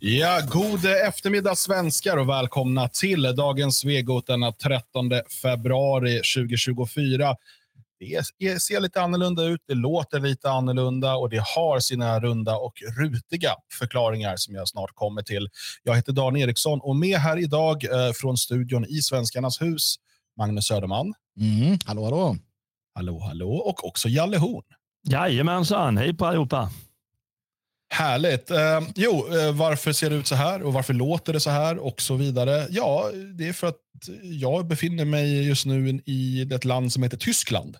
Ja, god eftermiddag svenskar och välkomna till dagens Svegot den 13 februari 2024. Det ser lite annorlunda ut, det låter lite annorlunda och det har sina runda och rutiga förklaringar som jag snart kommer till. Jag heter Dan Eriksson och med här idag eh, från studion i Svenskarnas hus, Magnus Söderman. Mm, hallå, hallå. Hallå, hallå. Och också Jalle Horn. Jajamensan, hej på allihopa. Härligt. Eh, jo, eh, varför ser det ut så här och varför låter det så här och så vidare? Ja, det är för att jag befinner mig just nu i ett land som heter Tyskland.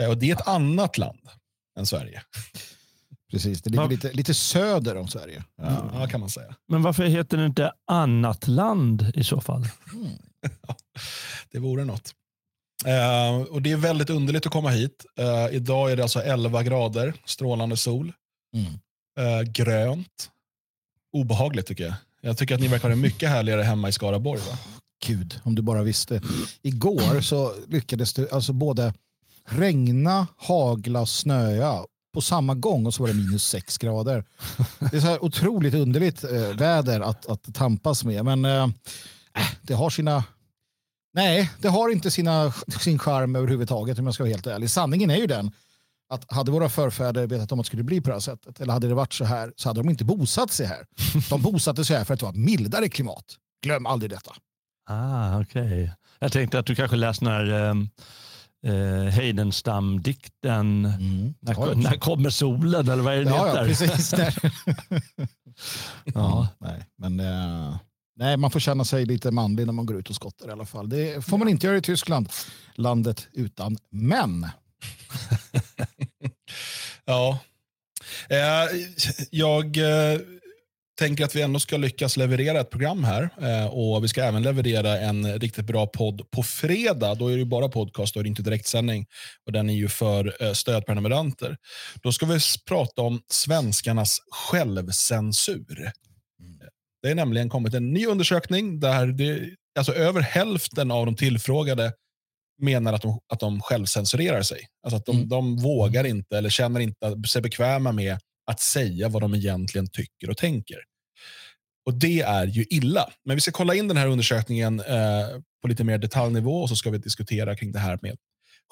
Eh, och Det är ett annat land än Sverige. Precis, det ligger lite, lite söder om Sverige. Ja, ja, kan man säga. Men varför heter det inte annat land i så fall? Det vore något. Eh, och Det är väldigt underligt att komma hit. Eh, idag är det alltså 11 grader, strålande sol, Mm eh, grönt. Obehagligt tycker jag. Jag tycker att ni verkar ha det mycket härligare hemma i Skaraborg. Va? Gud, om du bara visste. Igår så lyckades det alltså både regna, hagla och snöa på samma gång och så var det minus sex grader. Det är så här otroligt underligt eh, väder att, att tampas med. Men eh, äh, det har sina... Nej, det har inte sina, sin charm överhuvudtaget om jag ska vara helt ärlig. Sanningen är ju den att hade våra förfäder vetat om att det skulle bli på det här sättet eller hade det varit så här så hade de inte bosatt sig här. De bosatte sig här för att det var ett mildare klimat. Glöm aldrig detta. Ah, okej. Jag tänkte att du kanske läste den här um, uh, Heidenstam-dikten när, Ja, när kommer solen eller vad är det Ja, heter? ja, precis. Där. Ja. nej, men, eh, nej, man får känna sig lite manlig när man går ut och skottar i alla fall. Det får man inte göra i Tyskland. Landet utan män. Ja. Eh, jag eh, tänker att vi ändå ska lyckas leverera ett program här. Eh, och Vi ska även leverera en riktigt bra podd på fredag. Då är det ju bara podcast och inte direktsändning. Och Den är ju för eh, stödprenumeranter. Då ska vi prata om svenskarnas självcensur. Det är nämligen kommit en ny undersökning där det, alltså över hälften av de tillfrågade menar att de, att de självcensurerar sig. Alltså att de, Mm. de vågar inte eller känner inte sig bekväma med att säga vad de egentligen tycker och tänker. Och Det är ju illa. Men vi ska kolla in den här undersökningen eh, på lite mer detaljnivå och så ska vi diskutera kring det här med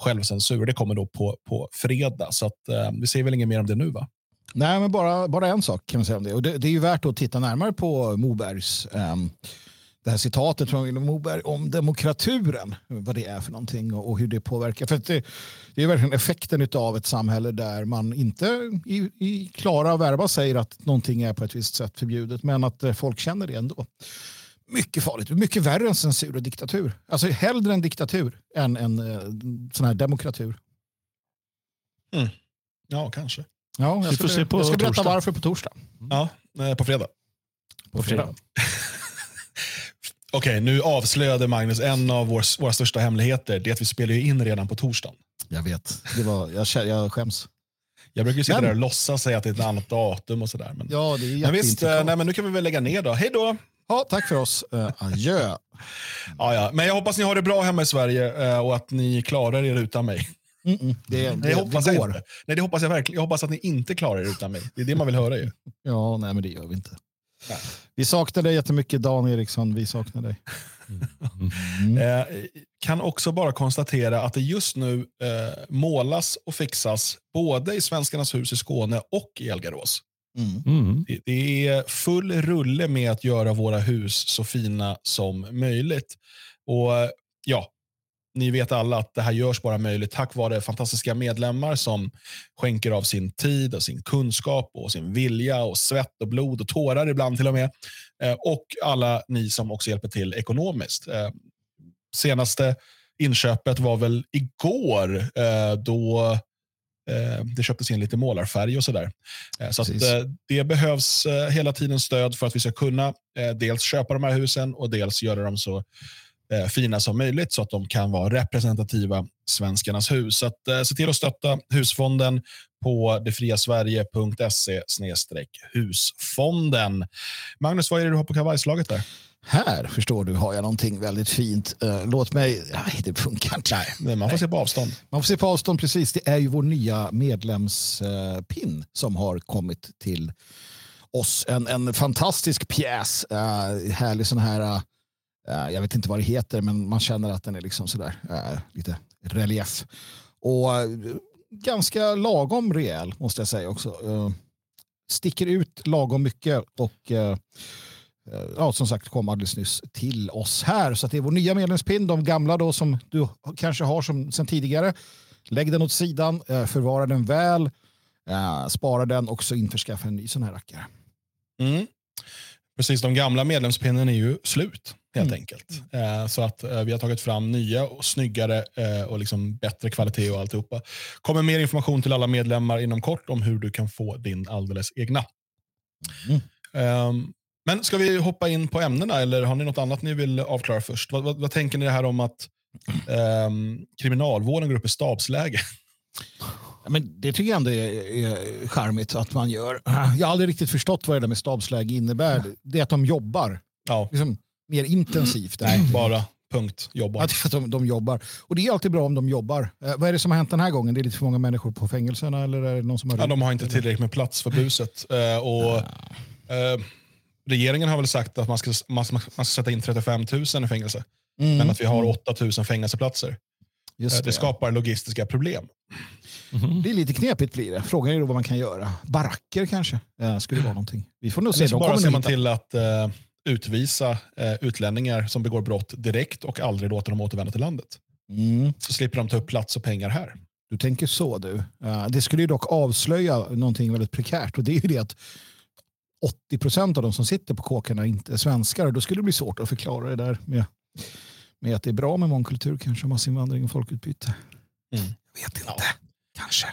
självcensur. Det kommer då på, på fredag, så att, eh, vi säger väl inget mer om det nu va? Nej, men bara, bara en sak kan man säga om det. Och det, det är ju värt att titta närmare på Mobergs ehm, det här citatet från Vilhelm Moberg om demokraturen, vad det är för någonting och, och hur det påverkar. För att det, det är verkligen effekten av ett samhälle där man inte i, i klara verba säger att någonting är på ett visst sätt förbjudet, men att eh, folk känner det ändå. Mycket farligt, mycket värre än censur och diktatur. Alltså hellre en diktatur än en eh, sån här demokratur. Ja, kanske. Ja, jag ska, jag ska berätta torsdag. varför på torsdag. Ja, eh, på fredag. På fredag. Okej, nu avslöjade Magnus en av vår, våra största hemligheter. Det är att vi spelar ju in redan på torsdagen. Jag vet. Det var, jag, jag skäms. Jag brukar sitta Men- där och låtsas säga att det är ett annat datum och sådär. Men, Ja, det är men visst, eh, nej, men nu kan vi väl lägga ner då. Hej då! Ja, tack för oss. Uh, adjö. Ja, ja. Men jag hoppas ni har det bra hemma i Sverige eh, och att ni klarar er utan mig. Mm -mm. Det, det, Nej, det hoppas det jag går. Nej, det hoppas jag verkligen. Jag hoppas att ni inte klarar er utan mig. Det är det man vill höra ju. Ja, nej, men det gör vi inte. Vi saknar dig jättemycket, Dan Eriksson. Vi saknar dig. Mm. Eh, kan också bara konstatera att det just nu eh, målas och fixas både i Svenskarnas hus i Skåne och i Elgarås. Mm. Mm. Det, det är full rulle med att göra våra hus så fina som möjligt. Och ja, ni vet alla att det här görs bara möjligt tack vare fantastiska medlemmar som skänker av sin tid, och sin kunskap, och sin vilja, och svett och blod och tårar ibland till och med. Eh, och alla ni som också hjälper till ekonomiskt. Eh, senaste inköpet var väl igår eh, då det köptes in lite målarfärg och sådär. Så att, det behövs eh, hela tiden stöd för att vi ska kunna dels köpa de här husen och dels göra dem så eh, fina som möjligt så att de kan vara representativa svenskarnas hus. Så att, eh, se till att stötta husfonden på detfriasverige.se husfonden. Magnus, vad är det du har på kavajslaget där? Här, förstår du, har jag någonting väldigt fint. Eh, låt mig... Nej, det funkar inte. Nej, man får se på avstånd. Man får se på avstånd precis. Det är ju vår nya medlemspin som har kommit till oss en, en fantastisk pjäs. Härlig sån här, Eh, jag vet inte vad det heter, men man känner att den är liksom sådär eh, lite relief. Och eh, ganska lagom rejäl måste jag säga också. sticker ut lagom mycket och ja, som sagt kom alldeles nyss till oss här. Så det är vår nya medlemspin, de gamla då som du kanske har som, sen tidigare. Lägg den åt sidan, förvara den väl, spara den och så införskaffa en ny sån här rackare. Mm. Precis, de gamla medlemspinnen är ju slut helt mm. enkelt. Eh, så att eh, vi har tagit fram nya och snyggare eh, och liksom bättre kvalitet och alltihopa. kommer mer information till alla medlemmar inom kort om hur du kan få din alldeles egna. Mm. Um, men ska vi hoppa in på ämnena eller har ni något annat ni vill avklara först? Vad, vad, vad tänker ni här om att um, kriminalvården går upp i stabsläge? Men det tycker jag ändå är, är charmigt att man gör. Jag har aldrig riktigt förstått vad det där med stabsläge innebär. Det är att de jobbar ja. liksom, mer intensivt. Nej, bara punkt. Jobbar. Att, de, de jobbar. Och det är alltid bra om de jobbar. Eh, vad är det som har hänt den här gången? Det är lite för många människor på fängelserna? Eller är det någon som har ja, de har inte tillräckligt med plats för buset. Eh, och, eh, regeringen har väl sagt att man ska, man, man ska sätta in 35 000 i fängelse. Mm. Men att vi har 8 000 fängelseplatser. Just det, det skapar logistiska problem. Mm. Det är lite knepigt blir det. Frågan är då vad man kan göra. Baracker kanske äh, skulle vara någonting. Vi får nog se. Så bara ser man till att uh, utvisa uh, utlänningar som begår brott direkt och aldrig låter dem återvända till landet. Mm. Så slipper de ta upp plats och pengar här. Du tänker så du. Uh, det skulle ju dock avslöja någonting väldigt prekärt och det är ju det att 80 procent av de som sitter på kåkarna inte är svenskar. Då skulle det bli svårt att förklara det där med, med att det är bra med mångkultur, kanske massinvandring och folkutbyte. Mm. Jag vet inte. Ja. Kanske.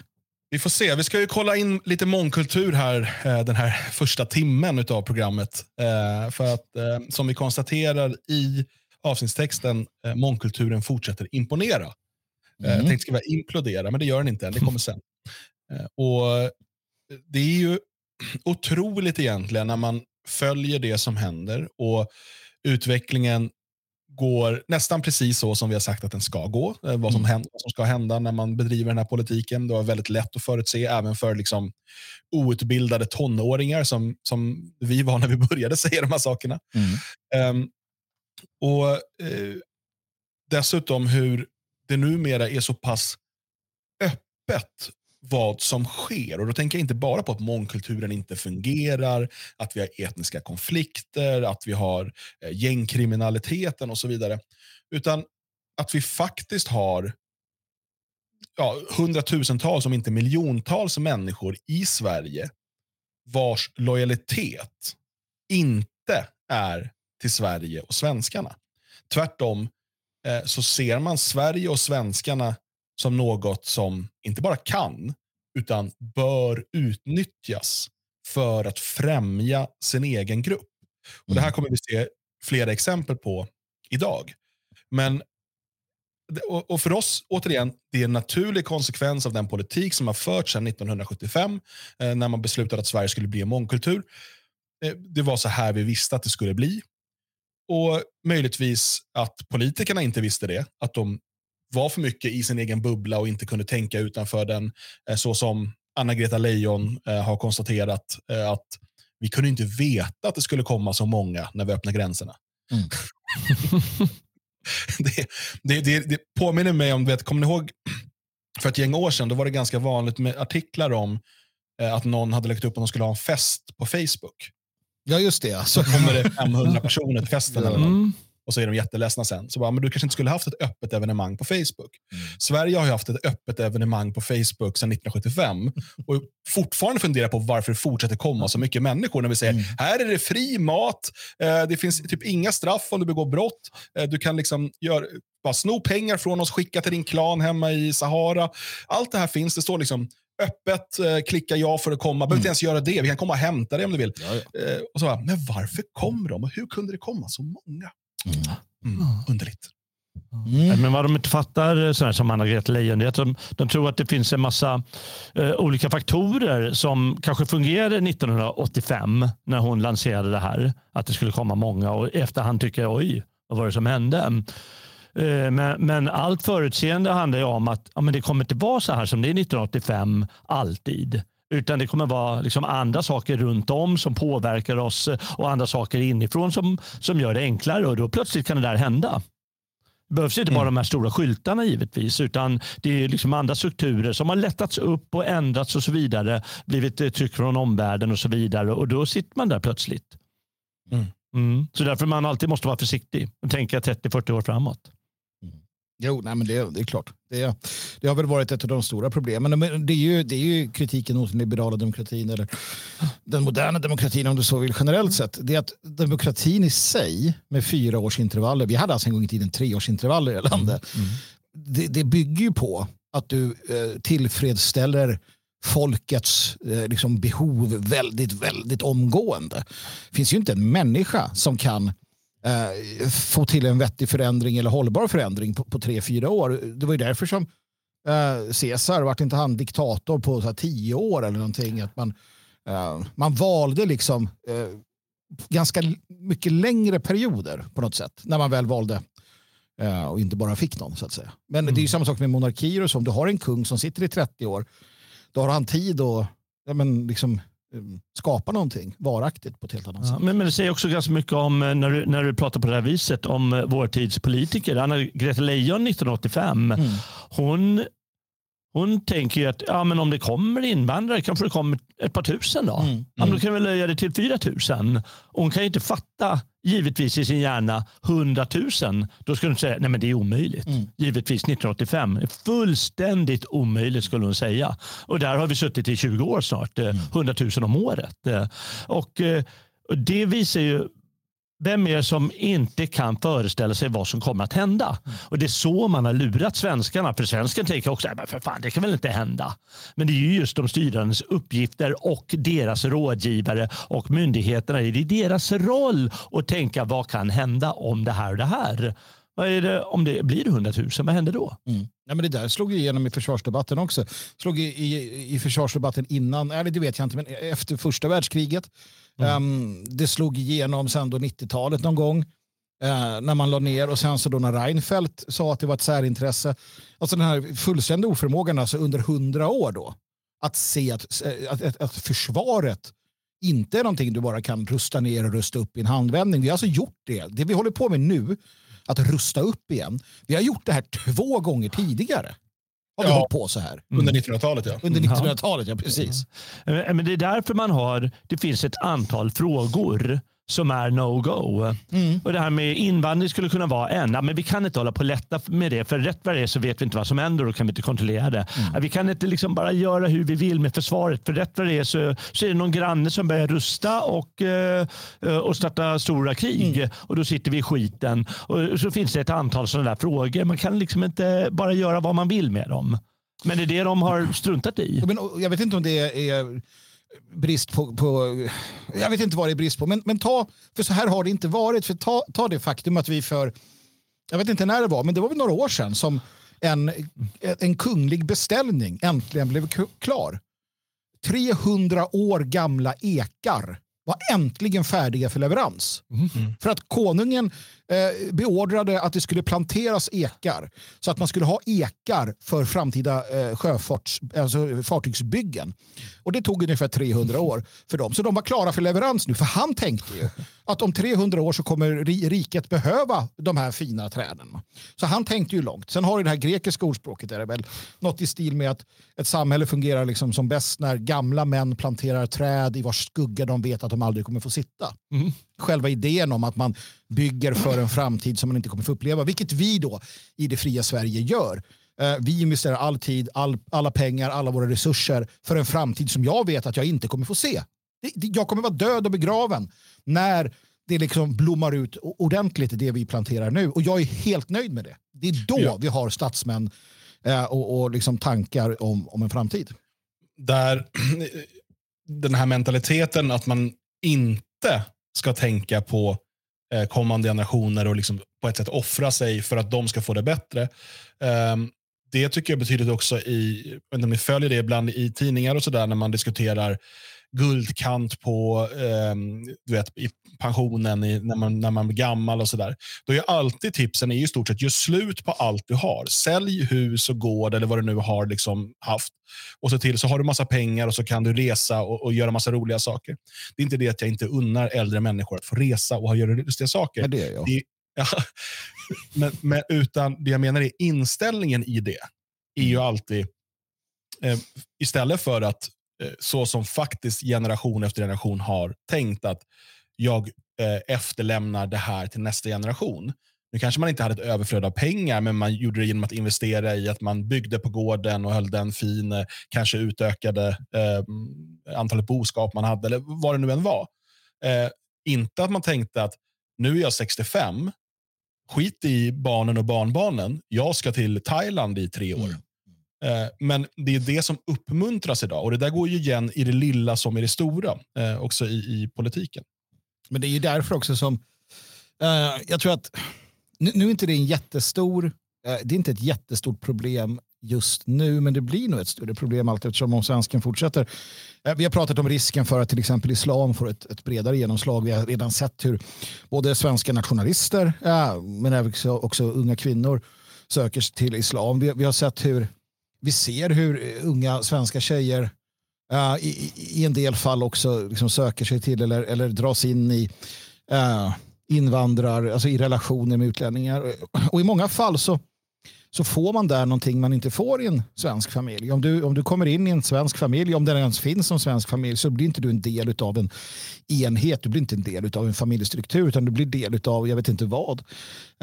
Vi får se. Vi ska ju kolla in lite mångkultur här eh, den här första timmen av programmet. Eh, för att eh, som vi konstaterar i avsnittstexten, mångkulturen fortsätter imponera. Mm. Jag tänkte skriva implodera, men det gör den inte än. Det kommer sen. Och Det är ju otroligt egentligen när man följer det som händer och utvecklingen går nästan precis så som vi har sagt att den ska gå. Eh, vad som, mm. händer, vad som ska hända när man bedriver den här politiken. Det var väldigt lätt att förutse även för liksom outbildade tonåringar som, som vi var när vi började säga de här sakerna. Mm. Um, och uh, Dessutom hur det numera är så pass öppet vad som sker. Och Då tänker jag inte bara på att mångkulturen inte fungerar, att vi har etniska konflikter, att vi har eh, gängkriminaliteten och så vidare. Utan att vi faktiskt har ja, hundratusentals, om inte miljontals människor i Sverige vars lojalitet inte är till Sverige och svenskarna. Tvärtom eh, så ser man Sverige och svenskarna som något som inte bara kan, utan bör utnyttjas för att främja sin egen grupp. Och Det här mm. kommer vi se flera exempel på idag. Men och för oss, återigen, det är en naturlig konsekvens av den politik som har förts sedan 1975, eh, när man beslutade att Sverige skulle bli en mångkultur. Eh, det var så här vi visste att det skulle bli. Och möjligtvis att politikerna inte visste det, att de var för mycket i sin egen bubbla och inte kunde tänka utanför den. Eh, så som Anna-Greta Leijon eh, har konstaterat eh, att vi kunde inte veta att det skulle komma så många när vi öppnade gränserna. Mm. det, det, det, det, påminner mig om, vet, kommer ni ihåg, för ett gäng år sedan då var det ganska vanligt med artiklar om att någon hade lagt upp att de skulle ha en fest på Facebook. Ja, just det. Så kommer det 500 personer till festen. Eller mm. Och så är de jätteledsna sen. Så bara, men du kanske inte skulle haft ett öppet evenemang på Facebook. Mm. Sverige har ju haft ett öppet evenemang på Facebook sedan 1975 och fortfarande funderar på varför det fortsätter komma så mycket människor när vi säger mm. här är det fri mat, eh, det finns typ inga straff om du begår brott, eh, du kan liksom gör, bara sno pengar från oss, skicka till din klan hemma i Sahara. Allt det här finns, det står liksom öppet, eh, klicka ja för att komma. Behöver mm. inte ens göra det. Vi kan komma och hämta dig om du vill. Ja, ja. Och så bara, men varför kom de och hur kunde det komma så många? Mm. Mm. Underligt. Mm. Men vad de inte fattar, sådär som Anna-Greta Leijon, är att de, de, tror att det finns en massa eh, olika faktorer som kanske fungerade 1985 när hon lanserade det här. Att det skulle komma många och i efterhand tycker oj, vad var det som hände? Eh, men, men, allt förutseende handlar ju om att ja, men det kommer inte vara så här som det är 1985 alltid. Utan det kommer vara liksom andra saker runt om som påverkar oss och andra saker inifrån som, som gör det enklare. Och då plötsligt kan det där hända. Det behövs inte bara mm. de här stora skyltarna givetvis, utan det är liksom andra strukturer som har lättats upp och ändrats och så vidare. Blivit tryck från omvärlden och så vidare och då sitter man där plötsligt. Mm. Mm. Så därför man alltid måste vara försiktig och tänka 30-40 år framåt. Jo, nej, men det, det är klart. Det, det, har väl varit ett av de stora problemen. Men det är ju, det är ju kritiken mot den liberala demokratin eller den moderna demokratin om du så vill generellt sett. Det är att demokratin i sig med fyra års intervaller, vi hade alltså en gång i tiden tre års intervaller i landet. Mm. Mm. Det, det, bygger ju på att du eh, tillfredsställer folkets eh, liksom behov väldigt, väldigt omgående. Det finns ju inte en människa som kan eh, få till en vettig förändring eller hållbar förändring på, på tre, fyra år. Det var ju därför som eh, Caesar vart inte han diktator på så här, tio år eller någonting. Att man, eh, man valde liksom eh, ganska mycket längre perioder på något sätt när man väl valde eh, och inte bara fick någon så att säga. Men mm. det är ju mm. samma sak med monarkier och så. Om du har en kung som sitter i 30 år då har han tid att ja, men liksom, skapa någonting varaktigt på ett helt annat ja, sätt. Men, men det säger också ganska mycket om, eh, när du, när du pratar på det här viset, om eh, vår tids politiker. Anna-Greta Leijon 1985, mm. hon hon tänker ju att ja, men om det kommer invandrare kanske det kommer ett par tusen då. Mm. Ja, då kan vi höja det till 4 000. hon kan ju inte fatta, givetvis i sin hjärna, 100 000. Då skulle hon säga nej men det är omöjligt. Mm. Givetvis 1985. Fullständigt omöjligt skulle hon säga. Och där har vi suttit i 20 år snart. Mm. 100 000 om året. Eh, och det visar ju vem är det som inte kan föreställa sig vad som kommer att hända? Mm. Och Det är så man har lurat svenskarna. För svensken tänker också att för fan, det kan väl inte hända. Men det är ju just de styrandes uppgifter och deras rådgivare och myndigheterna. Det är deras roll att tänka vad kan hända om det här och det här. Det, om det blir 100 000, vad händer då? Mm. Ja, men det där slog igenom i försvarsdebatten också. Slog i, i, i försvarsdebatten innan, eller det vet jag inte, men efter första världskriget. Mm. Um, det slog igenom sen då 90-talet någon gång. Uh, när man la ner och sen så då när Reinfeldt sa att det var ett särintresse. Alltså den här fullständiga oförmågan alltså under hundra år då. Att se att, att, att, att, försvaret inte är någonting du bara kan rusta ner och rusta upp i en handvändning. Vi har alltså gjort det. Det vi håller på med nu, att rusta upp igen. Vi har gjort det här två gånger tidigare har vi ja. hållit på så här. Under 1900-talet ja. Under 1900-talet ja, precis. Men det är därför man har, det finns ett antal frågor som är no-go. Mm. Och Det här med invandring skulle kunna vara en. men vi kan inte hålla på och lätta med det. För rätt vad det är så vet vi inte vad som händer och då kan vi inte kontrollera det. Mm. Vi kan inte liksom bara göra hur vi vill med försvaret. För rätt vad det är så, så är det någon granne som börjar rusta och, eh, och starta stora krig. Mm. Och då sitter vi i skiten. Och så finns det ett antal sådana där frågor. Man kan liksom inte bara göra vad man vill med dem. Men det är det de har struntat i. Men, jag vet inte om det är brist på, på, jag vet inte vad det är brist på, men, men ta, för så här har det inte varit. För ta, ta det faktum att vi för, jag vet inte när det var, men det var väl några år sedan som en, en kunglig beställning äntligen blev klar. 300 år gamla ekar var äntligen färdiga för leverans. Mm. För att konungen eh, beordrade att det skulle planteras ekar så att man skulle ha ekar för framtida eh, sjöfarts, alltså fartygsbyggen. Och det tog ungefär 300 år för dem. Så de var klara för leverans nu. För han tänkte ju att om 300 år så kommer riket behöva de här fina träden. Så han tänkte ju långt. Sen har du det här grekiska ordspråket. Där det väl något i stil med att ett samhälle fungerar liksom som bäst när gamla män planterar träd i vars skugga de vet att de aldrig kommer få sitta. Mm. Själva idén om att man bygger för en framtid som man inte kommer få uppleva, vilket vi då i det fria Sverige gör. Eh, vi investerar all tid, all, alla pengar, alla våra resurser för en framtid som jag vet att jag inte kommer få se. Jag kommer vara död och begraven när det liksom blommar ut ordentligt det vi planterar nu. Och jag är helt nöjd med det. Det är då ja. vi har statsmän eh, och, och liksom tankar om, om en framtid. Där den här mentaliteten att man inte ska tänka på eh, kommande generationer och liksom på ett sätt offra sig för att de ska få det bättre. Ehm, det tycker jag betyder också i, om ni följer det ibland i tidningar och sådär när man diskuterar guldkant på eh, du vet, i pensionen i, när, man, när man blir gammal och sådär. Då är alltid tipsen i stort sett, gör slut på allt du har. Sälj hus och gård eller vad du nu har liksom haft. Och så till så har du massa pengar och så kan du resa och, och göra massa roliga saker. Det är inte det att jag inte unnar äldre människor att få resa och göra lustiga saker. Ja, det är jag. Det, ja, men, men, utan det jag menar är inställningen i det är ju alltid eh, istället för att eh, så som faktiskt generation efter generation har tänkt att jag eh, efterlämnar det här till nästa generation. Nu kanske man inte hade ett överflöd av pengar, men man gjorde det genom att investera i att man byggde på gården och höll den fin, eh, kanske utökade eh, antalet boskap man hade, eller vad det nu än var. Eh, inte att man tänkte att nu är jag 65, skit i barnen och barnbarnen, jag ska till Thailand i tre år. Mm. Eh, men det är det som uppmuntras idag och det där går ju igen i det lilla som i det stora, eh, också i, i politiken. Men det är ju därför också som, uh, jag tror att, nu, nu är inte det en jättestor, uh, det är inte ett jättestort problem just nu, men det blir nog ett större problem allt eftersom om svensken fortsätter. Eh, vi har pratat om risken för att till exempel islam får ett, ett bredare genomslag. Vi har redan sett hur både svenska nationalister, men även också, också unga kvinnor söker sig till islam. Vi, vi har sett hur vi ser hur unga svenska tjejer uh, i, i, en del fall också liksom söker sig till eller, eller dras in i uh, invandrar, alltså i relationer med utlänningar. Och i många fall så, så får man där någonting man inte får i en svensk familj. Om du, om du kommer in i en svensk familj, om det ens finns som svensk familj, så blir inte du en del av en enhet. Du blir inte en del av en familjestruktur, utan du blir del av jag vet inte vad.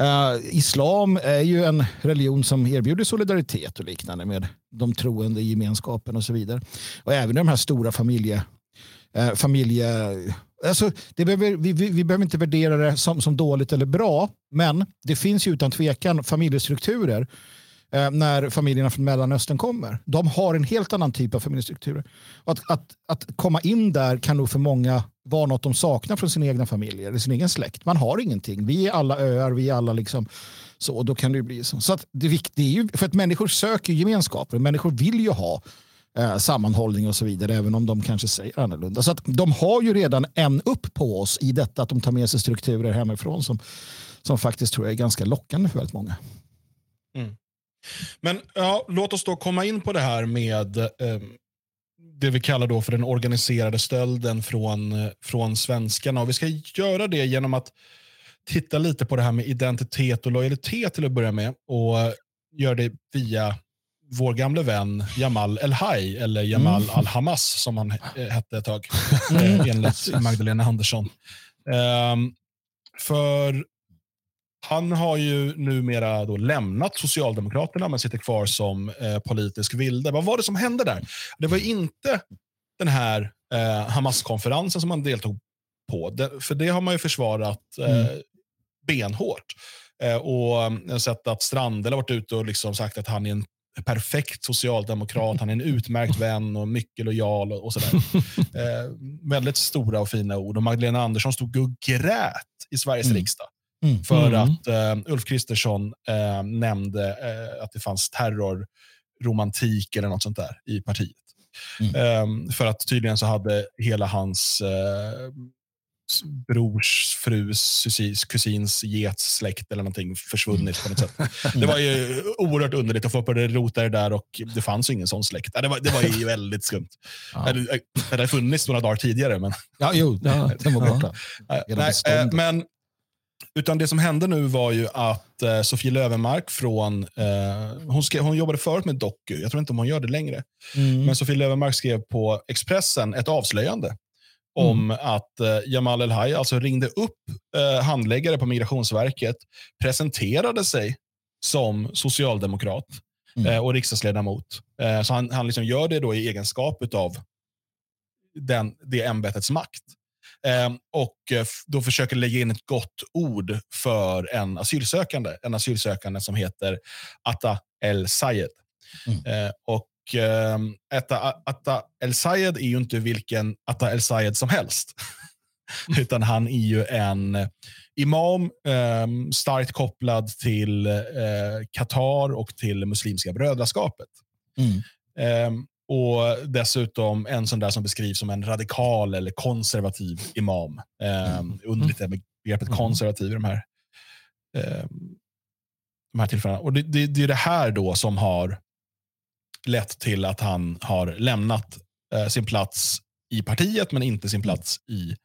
Uh, islam är ju en religion som erbjuder solidaritet och liknande med de troende i gemenskapen och så vidare. Och även i de här stora familje, uh, familje Alltså, det behöver, vi, vi, vi, behöver inte värdera det som, som dåligt eller bra, men det finns ju utan tvekan familjestrukturer eh, när familjerna från Mellanöstern kommer. De har en helt annan typ av familjestrukturer. Att, att, att komma in där kan nog för många vara något de saknar från sina egna familjer, eller sin egen släkt. Man har ingenting. Vi är alla öar, vi är alla liksom så. Då kan det bli så. så att det, det är ju, för att människor söker gemenskaper. Människor vill ju ha Eh, sammanhållning och så vidare, även om de kanske säger annorlunda. Så att de har ju redan en upp på oss i detta att de tar med sig strukturer hemifrån som, som faktiskt tror jag är ganska lockande för väldigt många. Mm. Men ja, låt oss då komma in på det här med eh, det vi kallar då för den organiserade stölden från, eh, från svenskarna. Och vi ska göra det genom att titta lite på det här med identitet och lojalitet till att börja med och eh, göra det via vår gamle vän Jamal El-Haj, eller Jamal mm. Al-Hamas som han hette ett tag, mm. enligt Magdalena Andersson. Um, för han har ju numera då lämnat Socialdemokraterna men sitter kvar som eh, politisk vilde. Vad var det som hände där? Det var inte den här eh, Hamas-konferensen som han deltog på. Det, för det har man ju försvarat eh, mm. benhårt. Eh, och har sett att Strandel har varit ute och liksom sagt att han är en perfekt socialdemokrat, han är en utmärkt vän och mycket lojal och, och sådär. Eh, väldigt stora och fina ord. Och Magdalena Andersson stod och grät i Sveriges mm. riksdag. Mm. För mm. att uh, Ulf Kristersson uh, nämnde uh, att det fanns terrorromantik eller något sånt där i partiet. Mm. Um, för att tydligen så hade hela hans brors frus kusins getsläkt eller någonting försvunnit på något sätt. Det var ju oerhört underligt att få börja rota det där och det fanns ju ingen sån släkt. Det var, det var ju väldigt skumt. Ja. Det, det hade funnits några dagar tidigare. Men... Ja, jo, ja, den var borta. Nej, eh, men, utan det som hände nu var ju att eh, Sofie Lövenmark från, eh, hon, skrev, hon jobbade förut med Doku, jag tror inte om hon gör det längre. Mm. Men Sofie Lövenmark skrev på Expressen ett avslöjande om mm. att eh, Jamal El-Haj alltså ringde upp eh, handläggare på Migrationsverket, presenterade sig som socialdemokrat mm. eh, och riksdagsledamot. Eh, så han, han liksom gör det då i egenskap av den, det ämbetets makt. Eh, och eh, då försöker lägga in ett gott ord för en asylsökande. En asylsökande som heter Atta El Sayed. Mm. och eh, Atta, Atta El Sayed är ju inte vilken Atta El Sayed som helst. Utan han är ju en imam eh, starkt kopplad till eh, Qatar och till Muslimska brödraskapet. Mm. Eh, och dessutom en sån där som beskrivs som en radikal eller konservativ imam. Eh, Mm. Underligt det med begreppet Mm. konservativ i de här, eh, de här tillfällena. Och det, det, det är det här då som har lett till att han har lämnat eh, sin plats i partiet men inte sin plats i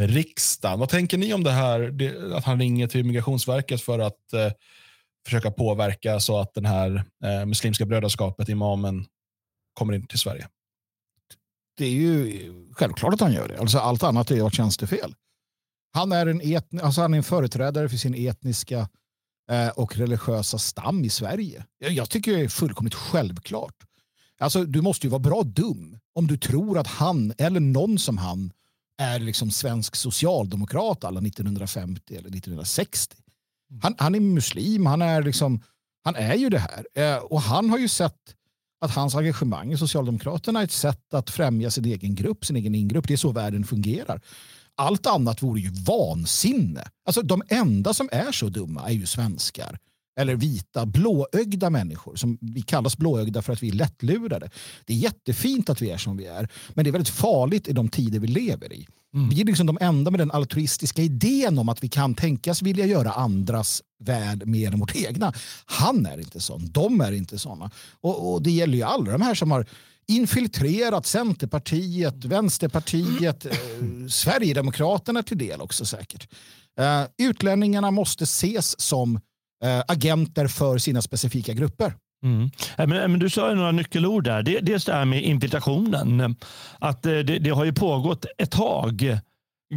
riksdagen. Vad tänker ni om det här? Det, att han ringer till Migrationsverket för att eh, försöka påverka så att den här eh, muslimska brödraskapet, imamen, kommer in till Sverige. Det är ju självklart att han gör det. Alltså allt annat är ju tjänstefel. Han är en, etni- alltså han är en företrädare för sin etniska eh, och religiösa stam i Sverige. Jag, tycker det är fullkomligt självklart. Alltså, du måste ju vara bra dum om du tror att han eller någon som han är liksom svensk socialdemokrat alla 1950 eller 1960. Han, han är muslim, han är, liksom, han är ju det här. Eh, och han har ju sett att hans engagemang i Socialdemokraterna är ett sätt att främja sin egen grupp, sin egen ingrupp. Det är så världen fungerar. Allt annat vore ju vansinne. Alltså, de enda som är så dumma är ju svenskar. Eller vita, blåögda människor. Som vi kallas blåögda för att vi är lättlurade. Det är jättefint att vi är som vi är. Men det är väldigt farligt i de tider vi lever i. Vi är liksom de enda med den altruistiska idén om att vi kan tänkas vilja göra andras värld mer än vårt egna. Han är inte sån. De är inte såna. Och, och det gäller ju alla de här som har infiltrerat Centerpartiet, Vänsterpartiet, eh, Sverigedemokraterna till del också säkert. Eh, utlänningarna måste ses som eh, agenter för sina specifika grupper. Mm. Eh, men, eh, men du sa ju några nyckelord där. Dels det här med infiltrationen. Att eh, det, det har ju pågått ett tag.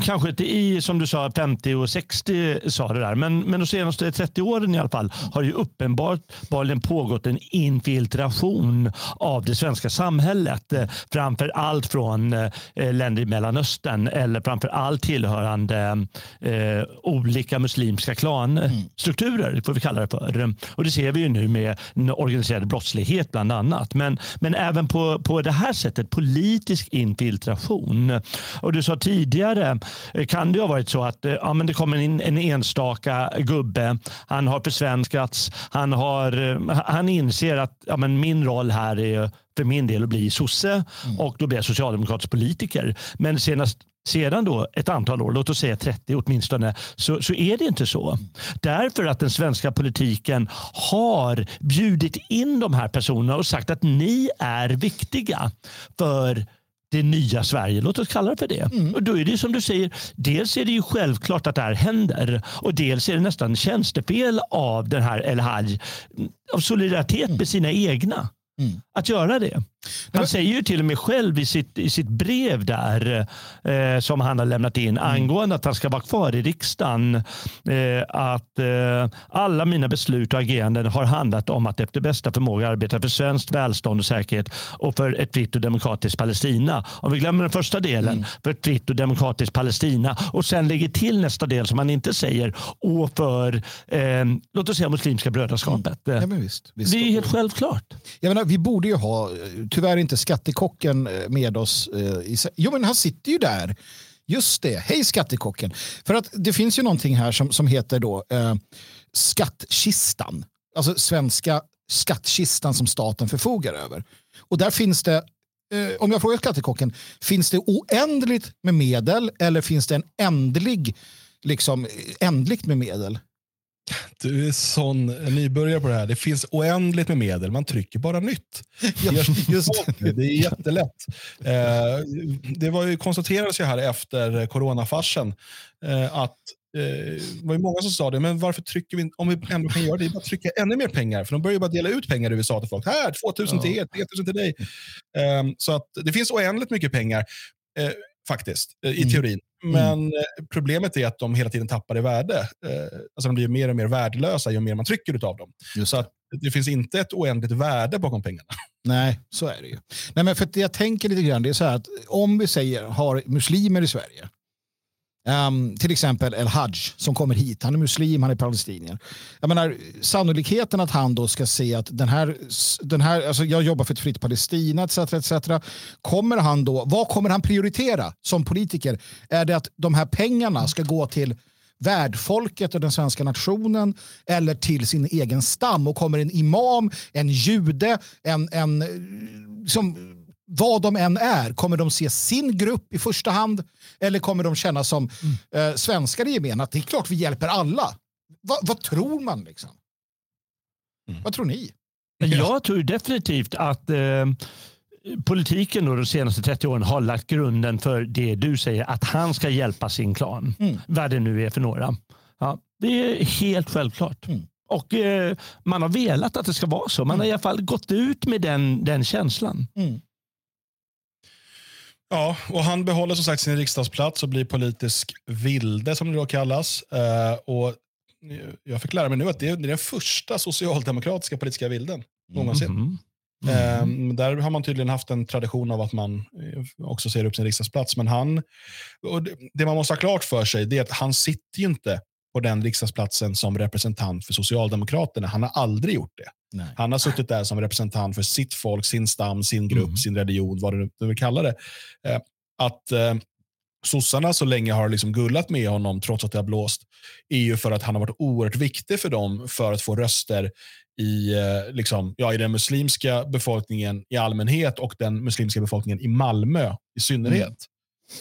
Kanske inte i, som du sa, 50 och 60 sa det där. Men, men de senaste 30 åren i alla fall har ju uppenbarligen pågått en infiltration av det svenska samhället. Eh, Framför allt från eh, länder i Mellanöstern eller framför allt tillhörande eh, olika muslimska klanstrukturer, får vi kalla det för. Och det ser vi ju nu med den organiserade brottslighet bland annat. Men, men även på, på det här sättet, politisk infiltration. Och du sa tidigare, kan det ha varit så att eh, ja, men det kommer in en enstaka gubbe, han har försvenskats, han, har, eh, han inser att ja, men min roll här är för min del att bli sosse och då blir jag socialdemokratisk politiker. Men senast sedan då ett antal år, låt oss säga 30 åtminstone, så, så är det inte så. Därför att den svenska politiken har bjudit in de här personerna och sagt att ni är viktiga för det nya Sverige. Låt oss kalla det för det. Och då är det som du säger, dels är det ju självklart att det här händer och dels är det nästan tjänstefel av den här El Haj av solidaritet med sina egna. Att göra det. Han säger ju till och med själv i sitt, i sitt brev där eh, som han har lämnat in angående att han ska vara kvar i riksdagen. Eh, att eh, alla mina beslut och ageranden har handlat om att efter bästa förmåga arbeta för svenskt välstånd och säkerhet och för ett fritt och demokratiskt Palestina. Om vi glömmer den första delen, för ett fritt och demokratiskt Palestina och sen lägger till nästa del som han inte säger och för eh, låt oss säga muslimska brödraskapet. Ja, men visst, visst. Det är helt självklart. Jag menar, vi borde ju ha, eh, tyvärr inte skattekocken eh, med oss. Eh, jo men han sitter ju där. Just det, hej skattekocken. För att det finns ju någonting här som, som heter då eh, skattkistan. Alltså svenska skattkistan som staten förfogar över. Och där finns det, eh, om jag frågar skattekocken, finns det oändligt med medel eller finns det en ändlig, liksom eh, ändligt med medel? Du är sån nybörjare på det här. Det finns oändligt med medel. Man trycker bara nytt. Ja, just det. det är jättelätt. Eh, det var ju, konstaterades ju här efter coronafarsen eh, att eh, det var ju många som sa det, men varför trycker vi om vi ändå kan göra det, bara trycka ännu mer pengar. För de börjar ju bara dela ut pengar i USA till folk. Här, 2000 till er, 3000 till dig. Eh, så att det finns oändligt mycket pengar, faktiskt, i Mm. teorin. Men eh, problemet är att de hela tiden tappar i värde. Eh, alltså de blir mer och mer värdelösa ju mer man trycker av dem. Just Så att det finns inte ett oändligt värde bakom pengarna. Nej, så är det ju. Nej, men för jag tänker lite grann det är så här att om vi säger har muslimer i Sverige, Um, till exempel El-Hajj som kommer hit, han är muslim, han är palestinier. Jag menar, sannolikheten att han då ska se att den här, den här alltså jag jobbar för ett fritt Palestina etc. etc. Kommer han då, vad kommer han prioritera som politiker? Är det att de här pengarna ska gå till värdfolket och den svenska nationen eller till sin egen stam och kommer en imam, en jude, en, en eh, som vad de än är, kommer de se sin grupp i första hand eller kommer de känna som mm. eh, svenskar i gemen att det är klart vi hjälper alla? Va, vad tror man liksom? Mm. Vad tror ni? Jag tror definitivt att eh, politiken då de senaste 30 åren har lagt grunden för det du säger, att han ska hjälpa sin klan. Mm. Vad det nu är för några. Ja, det är helt självklart. Mm. Och eh, Man har velat att det ska vara så. Man har mm. i alla fall gått ut med den, den känslan. Ja, och han behåller som sagt sin riksdagsplats och blir politisk vilde som det då kallas. Uh, och jag fick lära mig nu att det är den första socialdemokratiska politiska vilden någonsin. Mm. Mm. Um, där har man tydligen haft en tradition av att man eh, också ser upp sin riksdagsplats. Men han, och det, det man måste ha klart för sig är att han sitter ju inte på den riksdagsplatsen som representant för Socialdemokraterna. Han har aldrig gjort det. Nej. Han har suttit där som representant för sitt folk, sin stam, sin grupp, mm. sin religion, vad du, du vill kalla det. Eh, att eh, sossarna så länge har liksom gullat med honom trots att det har blåst är ju för att han har varit oerhört viktig för dem för att få röster i, eh, liksom, ja, i den muslimska befolkningen i allmänhet och den muslimska befolkningen i Malmö i synnerhet.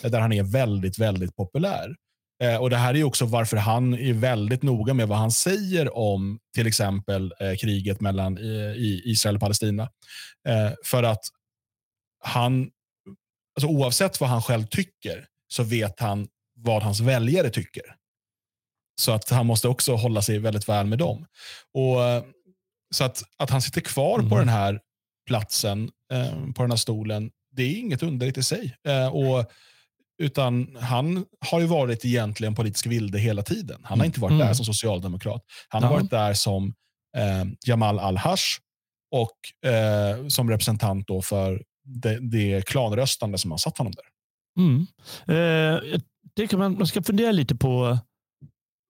Mm. Där han är väldigt, väldigt populär. Eh, och Det här är också varför han är väldigt noga med vad han säger om till exempel eh, kriget mellan eh, Israel och Palestina. Eh, för att han, alltså oavsett vad han själv tycker, så vet han vad hans väljare tycker. Så att han måste också hålla sig väldigt väl med dem. Och eh, Så att, att han sitter kvar mm. på den här platsen, eh, på den här stolen, det är inget underligt i sig. och utan han har ju varit egentligen politisk vilde hela tiden. Han har inte varit mm. där som socialdemokrat. Han har varit där som eh, Jamal al-Hash och eh, som representant då för det, det klanröstande som har satt honom där. Mm. Eh, jag man, man ska fundera lite på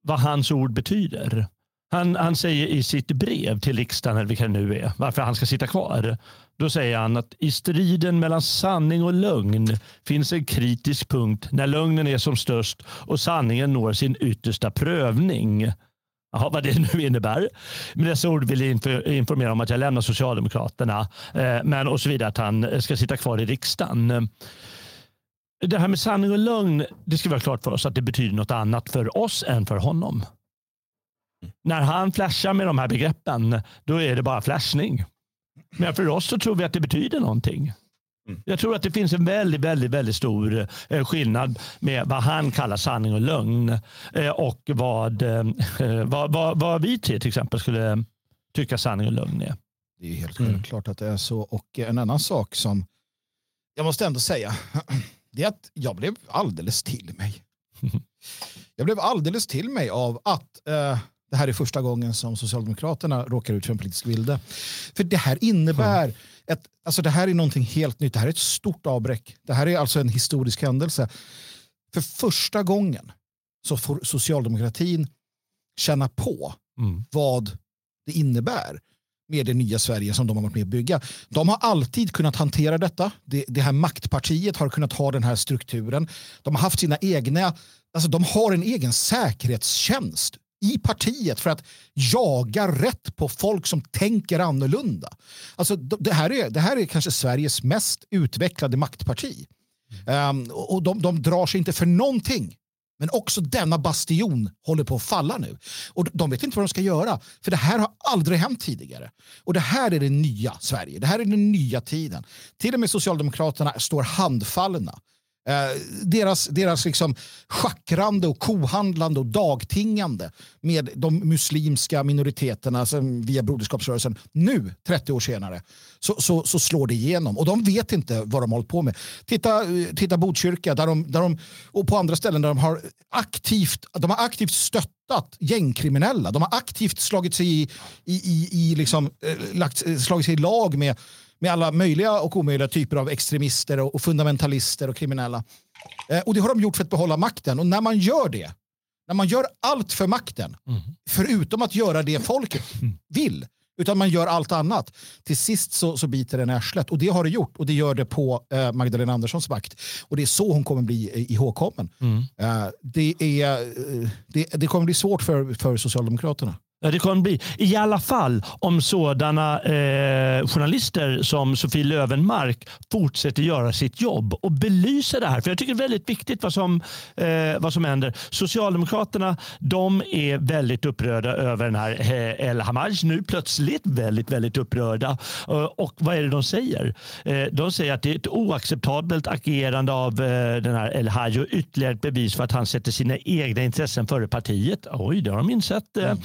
vad hans ord betyder. Han, han säger i sitt brev till riksdagen, eller vilka det nu är, varför han ska sitta kvar. Då säger han att i striden mellan sanning och lögn finns en kritisk punkt när lögnen är som störst och sanningen når sin yttersta prövning. Jaha, vad det nu innebär. Med dessa ord vill jag informera om att jag lämnar Socialdemokraterna eh, men och så vidare att han ska sitta kvar i riksdagen. Det här med sanning och lögn, det ska vi ha klart för oss att det betyder något annat för oss än för honom. När han flashar med de här begreppen, då är det bara flashning. Men för oss så tror vi att det betyder någonting. Mm. Jag tror att det finns en väldigt, väldigt, väldigt stor eh, skillnad med vad han kallar sanning och lögn eh, och vad, eh, vad, vad, vad vi till exempel skulle tycka sanning och lögn är. Det är helt mm. att det är så. Och en annan sak som jag måste ändå säga, det är att jag blev alldeles till mig. Jag blev alldeles till mig av att eh, det här är första gången som Socialdemokraterna råkar ut för en politisk vilde. För det här innebär mm. ett, alltså det här är någonting helt nytt. Det här är ett stort avbräck. Det här är alltså en historisk händelse. För första gången så får socialdemokratin känna på mm. vad det innebär med det nya Sverige som de har varit med att bygga. De har alltid kunnat hantera detta. Det, det här maktpartiet har kunnat ha den här strukturen. De har haft sina egna, alltså de har en egen säkerhetstjänst i partiet för att jaga rätt på folk som tänker annorlunda. Alltså, det, här är, det här är kanske Sveriges mest utvecklade maktparti. Um, och de, de drar sig inte för någonting. Men också denna bastion håller på att falla nu. Och de vet inte vad de ska göra. För det här har aldrig hänt tidigare. Och det här är det nya Sverige. Det här är den nya tiden. Till och med Socialdemokraterna står handfallna. Eh, deras deras liksom schackrande och kohandlande och dagtingande med de muslimska minoriteterna alltså via Broderskapsrörelsen nu, 30 år senare, så, så, så, slår det igenom. Och de vet inte vad de har hållit på med. Titta, eh, titta Botkyrka där de, där de, och på andra ställen där de har aktivt, de har aktivt stöttat gängkriminella. De har aktivt slagit sig i, i, i, i liksom, eh, lagt, eh, slagit sig i lag med med alla möjliga och omöjliga typer av extremister och, fundamentalister och kriminella. Eh, och det har de gjort för att behålla makten. Och när man gör det, när man gör allt för makten, mm. förutom att göra det folket vill, Utan man gör allt annat. Till sist så, så biter den arslet. Och det har det gjort. Och det gör det på eh, Magdalena Anderssons vakt. Och det är så hon kommer bli ihågkommen. Mm. Eh, det, är, eh, det, det kommer bli svårt för, för Socialdemokraterna. Ja, det kommer bli. I alla fall om sådana eh, journalister som Sofie Lövenmark fortsätter göra sitt jobb och belysa det här. För Jag tycker det är väldigt viktigt vad som, eh, vad som händer. Socialdemokraterna de är väldigt upprörda över den här eh, El Hamaj. Nu plötsligt väldigt, väldigt upprörda. Eh, och vad är det de säger? Eh, de säger att det är ett oacceptabelt agerande av den här El Haj och ytterligare ett bevis för att han sätter sina egna intressen före partiet. Oj, det har de insett. Mm.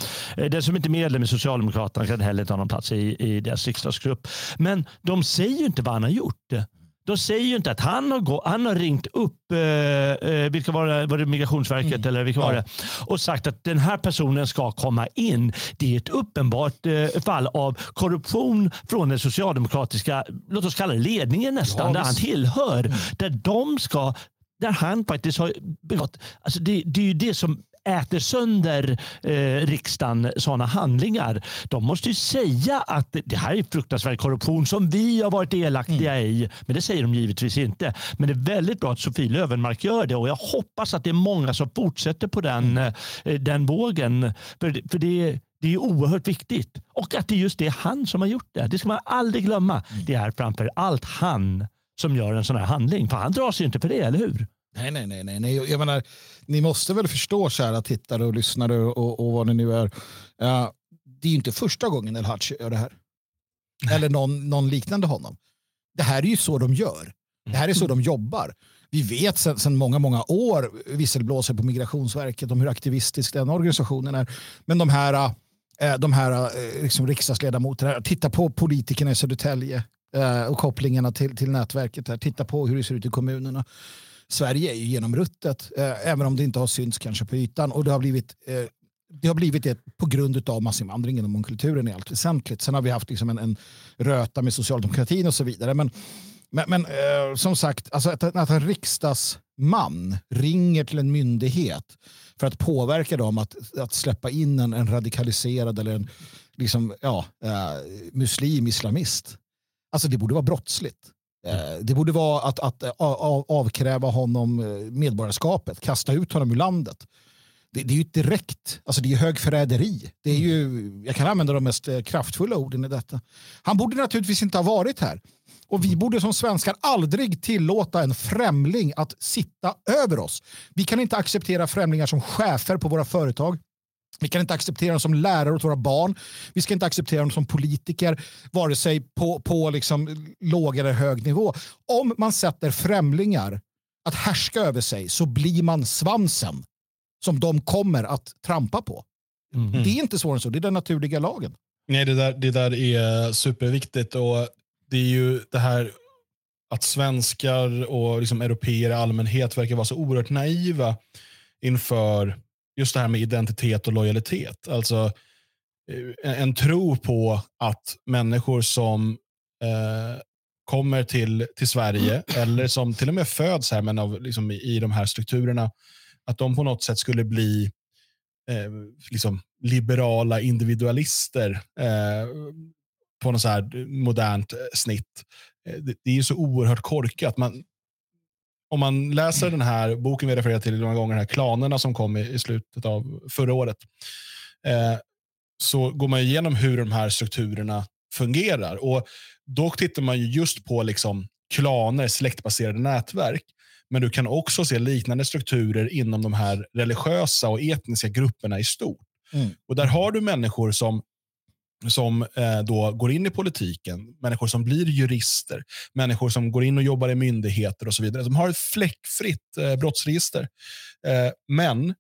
Den som inte är medlem i Socialdemokraterna kan heller inte ha någon plats i, i deras riksdagsgrupp. Men de säger ju inte vad han har gjort. De säger ju inte att han har, gå, han har ringt upp eh, eh, vilka var det, var det Migrationsverket mm. eller vilka var det, och sagt att den här personen ska komma in. Det är ett uppenbart eh, fall av korruption från den socialdemokratiska, låt oss kalla det ledningen nästan, ja, där han tillhör. Mm. Där de ska där han faktiskt har begått... Alltså det, det är ju det som äter sönder eh, riksdagen sådana handlingar. De måste ju säga att det här är fruktansvärd korruption som vi har varit delaktiga mm. i. Men det säger de givetvis inte. Men det är väldigt bra att Sofie Lövenmark gör det och jag hoppas att det är många som fortsätter på den, mm. eh, den vågen. För, för det, det är oerhört viktigt. Och att det är just det han som har gjort det. Det ska man aldrig glömma. Mm. Det är framför allt han som gör en sån här handling. För han drar sig inte för det, eller hur? Nej, nej, nej. nej, nej. Jag menar, ni måste väl förstå, kära tittare och lyssnare och, och vad det nu är. Uh, det är ju inte första gången El Hadj gör det här. Nej. Eller någon, någon liknande honom. Det här är ju så de gör. Det här är så de jobbar. Vi vet sedan många, många år visselblåser på Migrationsverket om hur aktivistisk den organisationen är. Men de här, uh, de här uh, liksom riksdagsledamöterna, titta på politikerna i Södertälje och kopplingarna till, till nätverket. Här. Titta på hur det ser ut i kommunerna. Sverige är ju genomruttet, eh, även om det inte har synts kanske på ytan. Och det har blivit, eh, det har blivit det på grund av massinvandringen och mångkulturen i allt väsentligt. Sen har vi haft liksom en, en röta med socialdemokratin och så vidare. Men, men, men eh, som sagt, alltså att, att en riksdagsman ringer till en myndighet för att påverka dem att, att släppa in en, en radikaliserad eller en liksom, ja, eh, muslim, islamist. Alltså det borde vara brottsligt. Eh, det borde vara att, att eh, avkräva honom eh, medborgarskapet, kasta ut honom ur landet. Det, det är ju direkt, alltså det är högförräderi. Det är ju, jag kan använda de mest kraftfulla orden i detta. Han borde naturligtvis inte ha varit här. Och vi borde som svenskar aldrig tillåta en främling att sitta över oss. Vi kan inte acceptera främlingar som chefer på våra företag. Vi kan inte acceptera dem som lärare åt våra barn. Vi ska inte acceptera dem som politiker, vare sig på, på liksom låg eller hög nivå. Om man sätter främlingar att härska över sig så blir man svansen som de kommer att trampa på. Mm. Det är inte svårare än så, det är den naturliga lagen. Nej, det där, det där är superviktigt. och Det är ju det här att svenskar och liksom europeer i allmänhet verkar vara så oerhört naiva inför just det här med identitet och lojalitet. Alltså eh, en tro på att människor som eh, kommer till, till Sverige eller som till och med föds här men av, liksom, i de här strukturerna, att de på något sätt skulle bli eh, liksom, liberala individualister eh, på något så här modernt eh, snitt. Eh, det, det, är så oerhört korkat. Man, om man läser den här boken vi refererar till några gånger, den här Klanerna som kom i, i slutet av förra året, eh, så går man igenom hur de här strukturerna fungerar. Och Då tittar man just på liksom klaner, släktbaserade nätverk. Men du kan också se liknande strukturer inom de här religiösa och etniska grupperna i stort. Mm. Och Där har du människor som som eh, då går in i politiken, människor som blir jurister, människor som går in och jobbar i myndigheter och så vidare. De har ett fläckfritt eh, brottsregister. Eh, men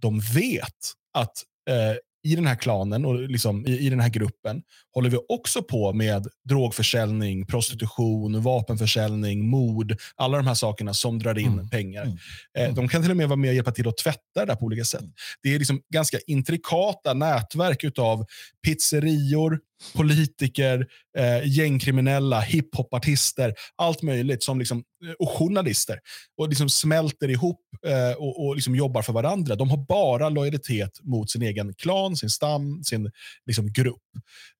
de vet att eh, i den här klanen och liksom i, i den här gruppen håller vi också på med drogförsäljning, prostitution, vapenförsäljning, mord. Alla de här sakerna som drar in mm. pengar. Mm. Eh, de kan till och med vara med och hjälpa till att tvätta det på olika sätt. Det är liksom ganska intrikata nätverk av pizzerior, politiker, eh, gängkriminella, hiphopartister, allt möjligt som liksom, eh, och journalister. Och liksom smälter ihop eh, och, och liksom jobbar för varandra. De har bara lojalitet mot sin egen klan, sin stam, sin liksom, grupp.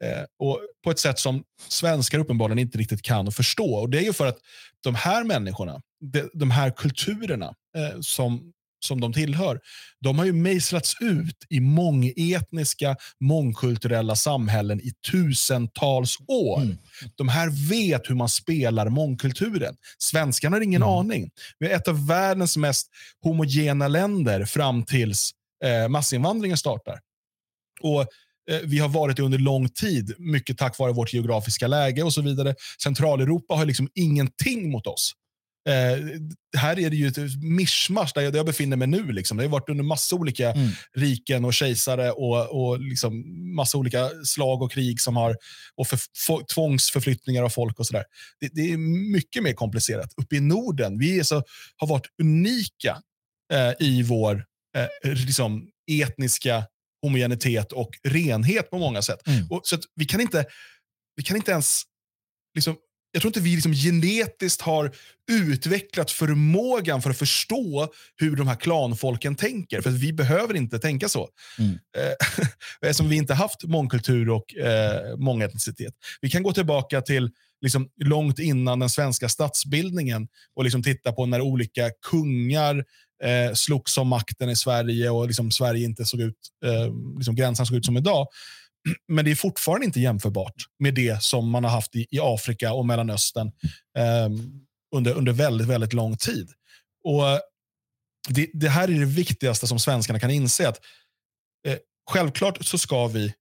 Eh, och På ett sätt som svenskar uppenbarligen inte riktigt kan förstå. Och Det är ju för att de här människorna, de, de här kulturerna eh, som som de tillhör, de har ju mejslats ut i mångetniska, mångkulturella samhällen i tusentals år. Mm. De här vet hur man spelar mångkulturen. Svenskarna har ingen mm. aning. Vi är ett av världens mest homogena länder fram tills eh, massinvandringen startar. Och eh, vi har varit det under lång tid, mycket tack vare vårt geografiska läge och så vidare. Centraleuropa har liksom ingenting mot oss. Eh, här är det ju ett mischmasch där jag, där jag befinner mig nu. Liksom. Det har varit under massa olika mm. riken och kejsare och, och liksom massa olika slag och krig som har, och för, för, tvångsförflyttningar av folk och sådär. Det, det, är mycket mer komplicerat. Uppe i Norden, vi är så, har varit unika eh, i vår eh, liksom etniska homogenitet och renhet på många sätt. Mm. Och, så vi, kan inte, vi kan inte ens liksom jag tror inte vi liksom genetiskt har utvecklat förmågan för att förstå hur de här klanfolken tänker. För vi behöver inte tänka så. Mm. Eh, eftersom vi inte haft mångkultur och eh, mångetnicitet. Vi kan gå tillbaka till liksom, långt innan den svenska statsbildningen och liksom titta på när olika kungar eh, slogs om makten i Sverige och liksom Sverige inte såg ut, eh, liksom gränsen såg ut som idag. Men det är fortfarande inte jämförbart med det som man har haft i, i Afrika och Mellanöstern eh, under, under väldigt, väldigt lång tid. Och eh, det, det, här är det viktigaste som svenskarna kan inse. att eh, Självklart så ska vi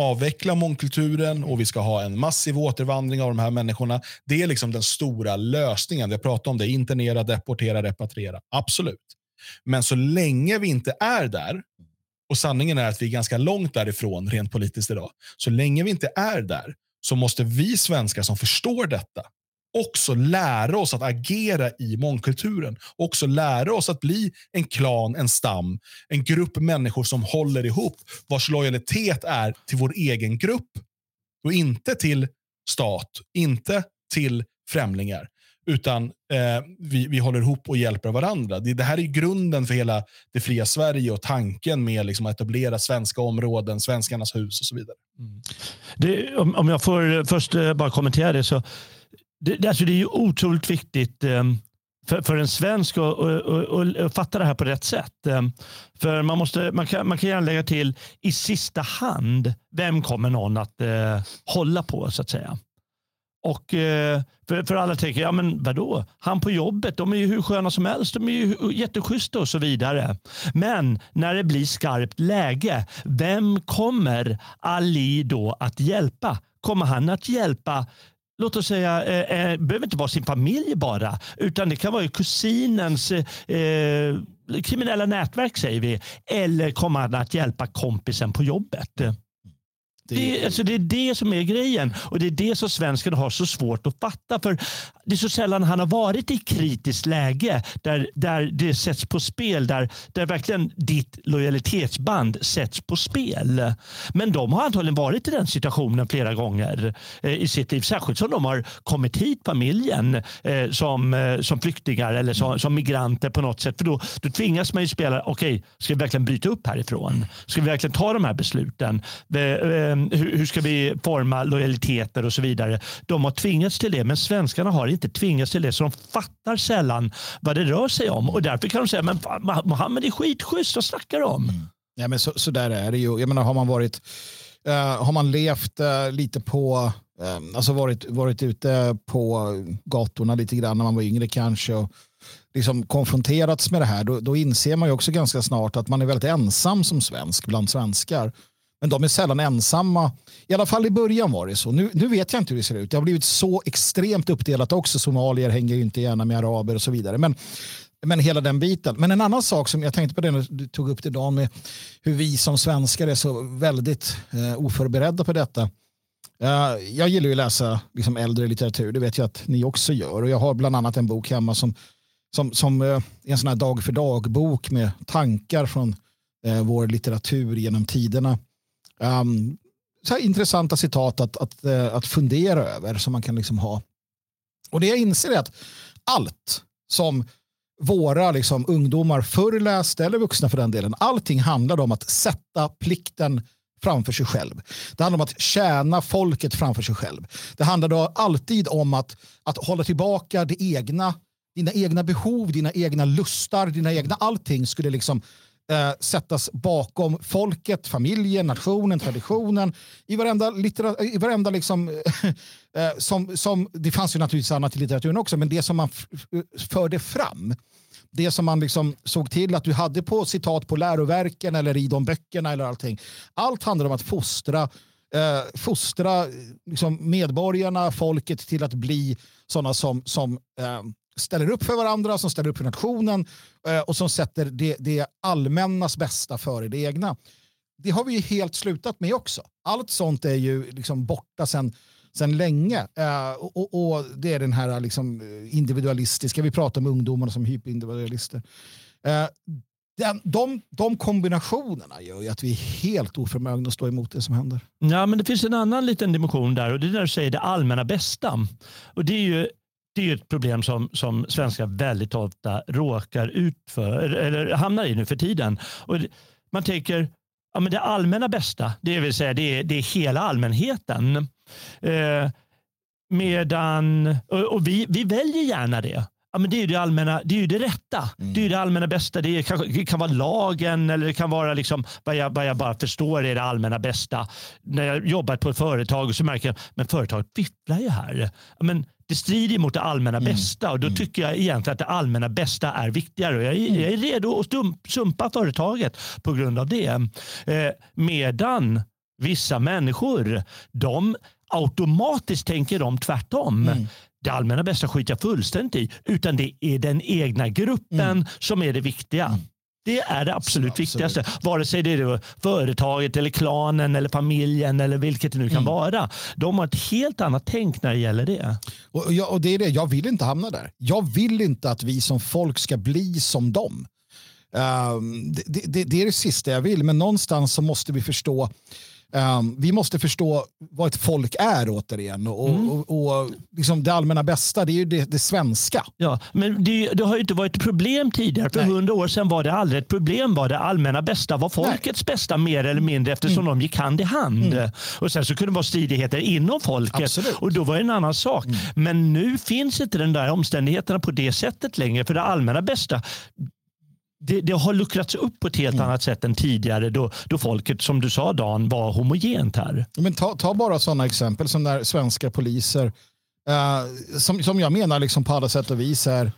avveckla mångkulturen och vi ska ha en massiv återvandring av de här människorna. Det är liksom den stora lösningen. Vi har pratat om det. Internera, deportera, repatriera. Absolut. Men så länge vi inte är där och sanningen är att vi är ganska långt därifrån rent politiskt idag. Så länge vi inte är där så måste vi svenskar som förstår detta också lära oss att agera i mångkulturen. Också lära oss att bli en klan, en stam, en grupp människor som håller ihop, vars lojalitet är till vår egen grupp och inte till stat, inte till främlingar utan eh, vi, vi håller ihop och hjälper varandra. Det, det, här är grunden för hela det fria Sverige och tanken med liksom, att etablera svenska områden, svenskarnas hus och så vidare. Mm. Det, om, om jag får eh, först eh, bara kommentera det. så det, alltså det är ju otroligt viktigt eh, för, för en svensk att fatta det här på rätt sätt. Eh, för man, måste, man, kan, man kan gärna lägga till i sista hand, vem kommer någon att eh, hålla på så att säga. Och eh, för, för alla tänker, ja men vadå? Han på jobbet, de är ju hur sköna som helst. De är ju jätteschyssta och så vidare. Men när det blir skarpt läge, vem kommer Ali då att hjälpa? Kommer han att hjälpa låt oss säga, eh, eh, behöver inte vara sin familj bara, utan det kan vara kusinens eh, eh, kriminella nätverk säger vi. Eller kommer han att hjälpa kompisen på jobbet? Det... Det, alltså det är det som är grejen och det är det som svenskarna har så svårt att fatta. För det är så sällan han har varit i kritiskt läge där, där det sätts på spel, där, där verkligen ditt lojalitetsband sätts på spel. Men de har antagligen varit i den situationen flera gånger eh, i sitt liv. Särskilt som de har kommit hit, familjen, eh, som, eh, som flyktingar eller som, som migranter på något sätt. För då, då tvingas man ju spela, okej, okay, ska vi verkligen bryta upp härifrån? Ska vi verkligen ta de här besluten? Eh, eh, hur, hur, ska vi forma lojaliteter och så vidare. De har tvingats till det, men svenskarna har inte tvingas till det, så de fattar sällan vad det rör sig om. Och därför kan de säga, men Mohammed är skitschysst, vad snackar du om? Mm. Ja, men så, så, där är det ju. Jag menar, har man varit Uh, har man levt uh, lite på, uh, alltså varit, varit ute på gatorna lite grann när man var yngre kanske och liksom konfronterats med det här, då, då inser man ju också ganska snart att man är väldigt ensam som svensk bland svenskar. Men de är sällan ensamma. I alla fall i början var det så. Nu, nu vet jag inte hur det ser ut. Det har blivit så extremt uppdelat också. Somalier hänger ju inte gärna med araber och så vidare. Men, men hela den biten. Men en annan sak som jag tänkte på det när du tog upp det idag med hur vi som svenskar är så väldigt eh, oförberedda på detta. Uh, jag gillar ju att läsa liksom, äldre litteratur. Det vet jag att ni också gör. Och jag har bland annat en bok hemma som, som, som uh, en sån här dag för dag-bok med tankar från uh, vår litteratur genom tiderna. Um, så intressanta citat att, att, eh, att fundera över som man kan liksom ha. Och det jag inser är att allt som våra liksom, ungdomar förr läste, eller vuxna för den delen, allting handlade om att sätta plikten framför sig själv. Det handlar om att tjäna folket framför sig själv. Det handlade alltid om att, att hålla tillbaka det egna, dina egna behov, dina egna lustar, dina egna allting skulle liksom eh, sättas bakom folket, familjen, nationen, traditionen. I varenda, littera, i varenda liksom, eh, som, som, det fanns ju naturligtvis annat i litteraturen också, men det som man förde fram det som man liksom såg till att du hade på citat på läroverken eller i de böckerna eller allting. Allt handlar om att fostra, eh, fostra liksom medborgarna, folket till att bli sådana som, som eh, ställer upp för varandra, som ställer upp för nationen eh, och som sätter det, det allmännas bästa före det egna. Det har vi ju helt slutat med också. Allt sånt är ju liksom borta sen sen länge. Uh, och, och, Det är den här liksom, eh, individualistiska, vi pratar om ungdomarna som hyperindividualister. Eh, den, de, de kombinationerna gör ju att vi är helt oförmögna att stå emot det som händer. Ja, men det finns en annan liten dimension där och det är när du säger det allmänna bästa. Och det är ju det är ett problem som, som svenskar väldigt ofta råkar ut för, eller hamnar i nu för tiden. Och man tänker, ja, men det allmänna bästa, det vill säga det är, det är hela allmänheten. Eh, medan, och, och, vi, vi väljer gärna det. Ja, men det är det allmänna, det är det rätta. Mm. Det är det allmänna bästa. Det, är, kanske, det kan vara lagen eller det kan vara liksom, vad, jag, vad jag bara förstår är det allmänna bästa. När jag jobbat på ett företag så märker jag att företaget fifflar ju här. Men det strider mot det allmänna mm. bästa och då mm. tycker jag egentligen att det allmänna bästa är viktigare. Jag är, mm. jag är redo att sumpa företaget på grund av det. Eh, medan vissa människor, de automatiskt tänker de tvärtom. Mm. Det allmänna bästa skiter jag fullständigt i, utan det är den egna gruppen mm. som är det viktiga. Det är det absolut, absolut viktigaste. Vare sig det är företaget, eller klanen, eller familjen eller vilket det nu kan mm. vara. De har ett helt annat tänk när det gäller det. Och, jag, och det är det, jag vill inte hamna där. Jag vill inte att vi som folk ska bli som dem. Um, det, det, det, är det sista jag vill, men någonstans så måste vi förstå Um, vi måste förstå vad ett folk är återigen. Och, mm. och, och liksom det allmänna bästa det är ju det, det svenska. Ja, men det, det, har ju inte varit ett problem tidigare. För hundra år sedan var det aldrig ett problem. Var det allmänna bästa var folkets Nej. bästa mer eller mindre eftersom mm. de gick hand i hand. Mm. Och Sen så kunde det vara stridigheter inom folket Absolut. och då var det en annan sak. Mm. Men nu finns inte den där omständigheterna på det sättet längre. För det allmänna bästa det, det, har luckrats upp på ett helt mm. annat sätt än tidigare då, då folket, som du sa Dan, var homogent här. Men ta, ta bara sådana exempel som när svenska poliser, eh, som, som jag menar liksom på alla sätt och vis är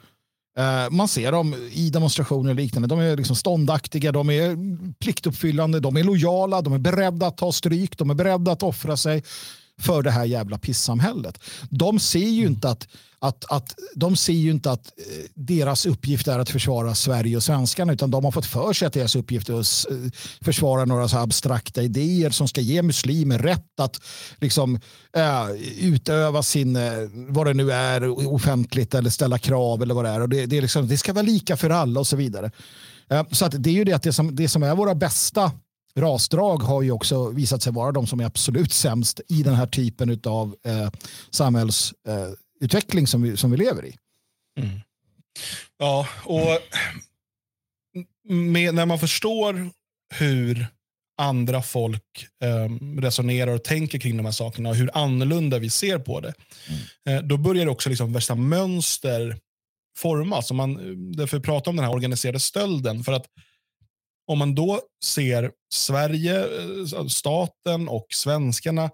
eh, man ser dem i demonstrationer och liknande. De är liksom ståndaktiga, de är pliktuppfyllande, de är lojala, de är beredda att ta stryk, de är beredda att offra sig för det här jävla pissamhället. De ser ju inte att att, att de ser ju inte att eh, deras uppgift är att försvara Sverige och svenskarna utan de har fått för sig att deras uppgift är att eh, försvara några så abstrakta idéer som ska ge muslimer rätt att liksom, äh, utöva sin, vad det nu är, offentligt eller ställa krav eller vad det är. Och det, det, är liksom, det ska vara lika för alla och så vidare. Äh, så att det är ju det att det som, det som är våra bästa rasdrag har ju också visat sig vara de som är absolut sämst i den här typen av eh, samhälls eh, utveckling som vi, som vi lever i. Mm. Ja, och med, när man förstår hur andra folk eh, resonerar och tänker kring de här sakerna och hur annorlunda vi ser på det. Mm. Eh, då börjar också liksom värsta mönster formas. Och man, därför pratar om den här organiserade stölden. För att om man då ser Sverige, eh, staten och svenskarna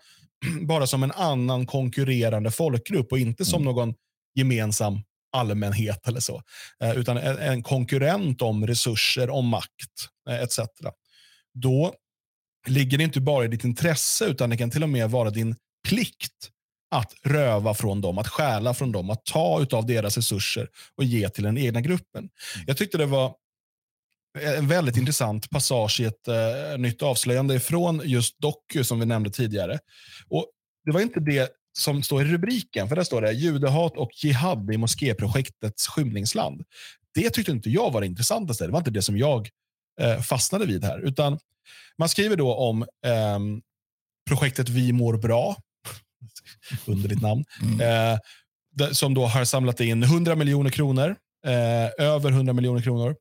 bara som en annan konkurrerande folkgrupp och inte som mm. någon gemensam allmänhet eller så. Eh, utan en, en, konkurrent om resurser, om makt eh, etc. Då ligger det inte bara i ditt intresse utan det kan till och med vara din plikt att röva från dem, att stjäla från dem, att ta av deras resurser och ge till den egna gruppen. Mm. Jag tyckte det var en väldigt intressant passage i ett uh, nytt avslöjande från just Doku som vi nämnde tidigare. Och Det var inte det som står i rubriken, för där står det judehat och jihad i mosképrojektets skymningsland. Det tyckte inte jag var det intressantaste. Det var inte det som jag uh, fastnade vid här. Utan Man skriver då om um, projektet Vi mår bra. Underligt namn. Eh, det- som då har samlat in 100 miljoner kronor. Eh, över 100 miljoner kronor.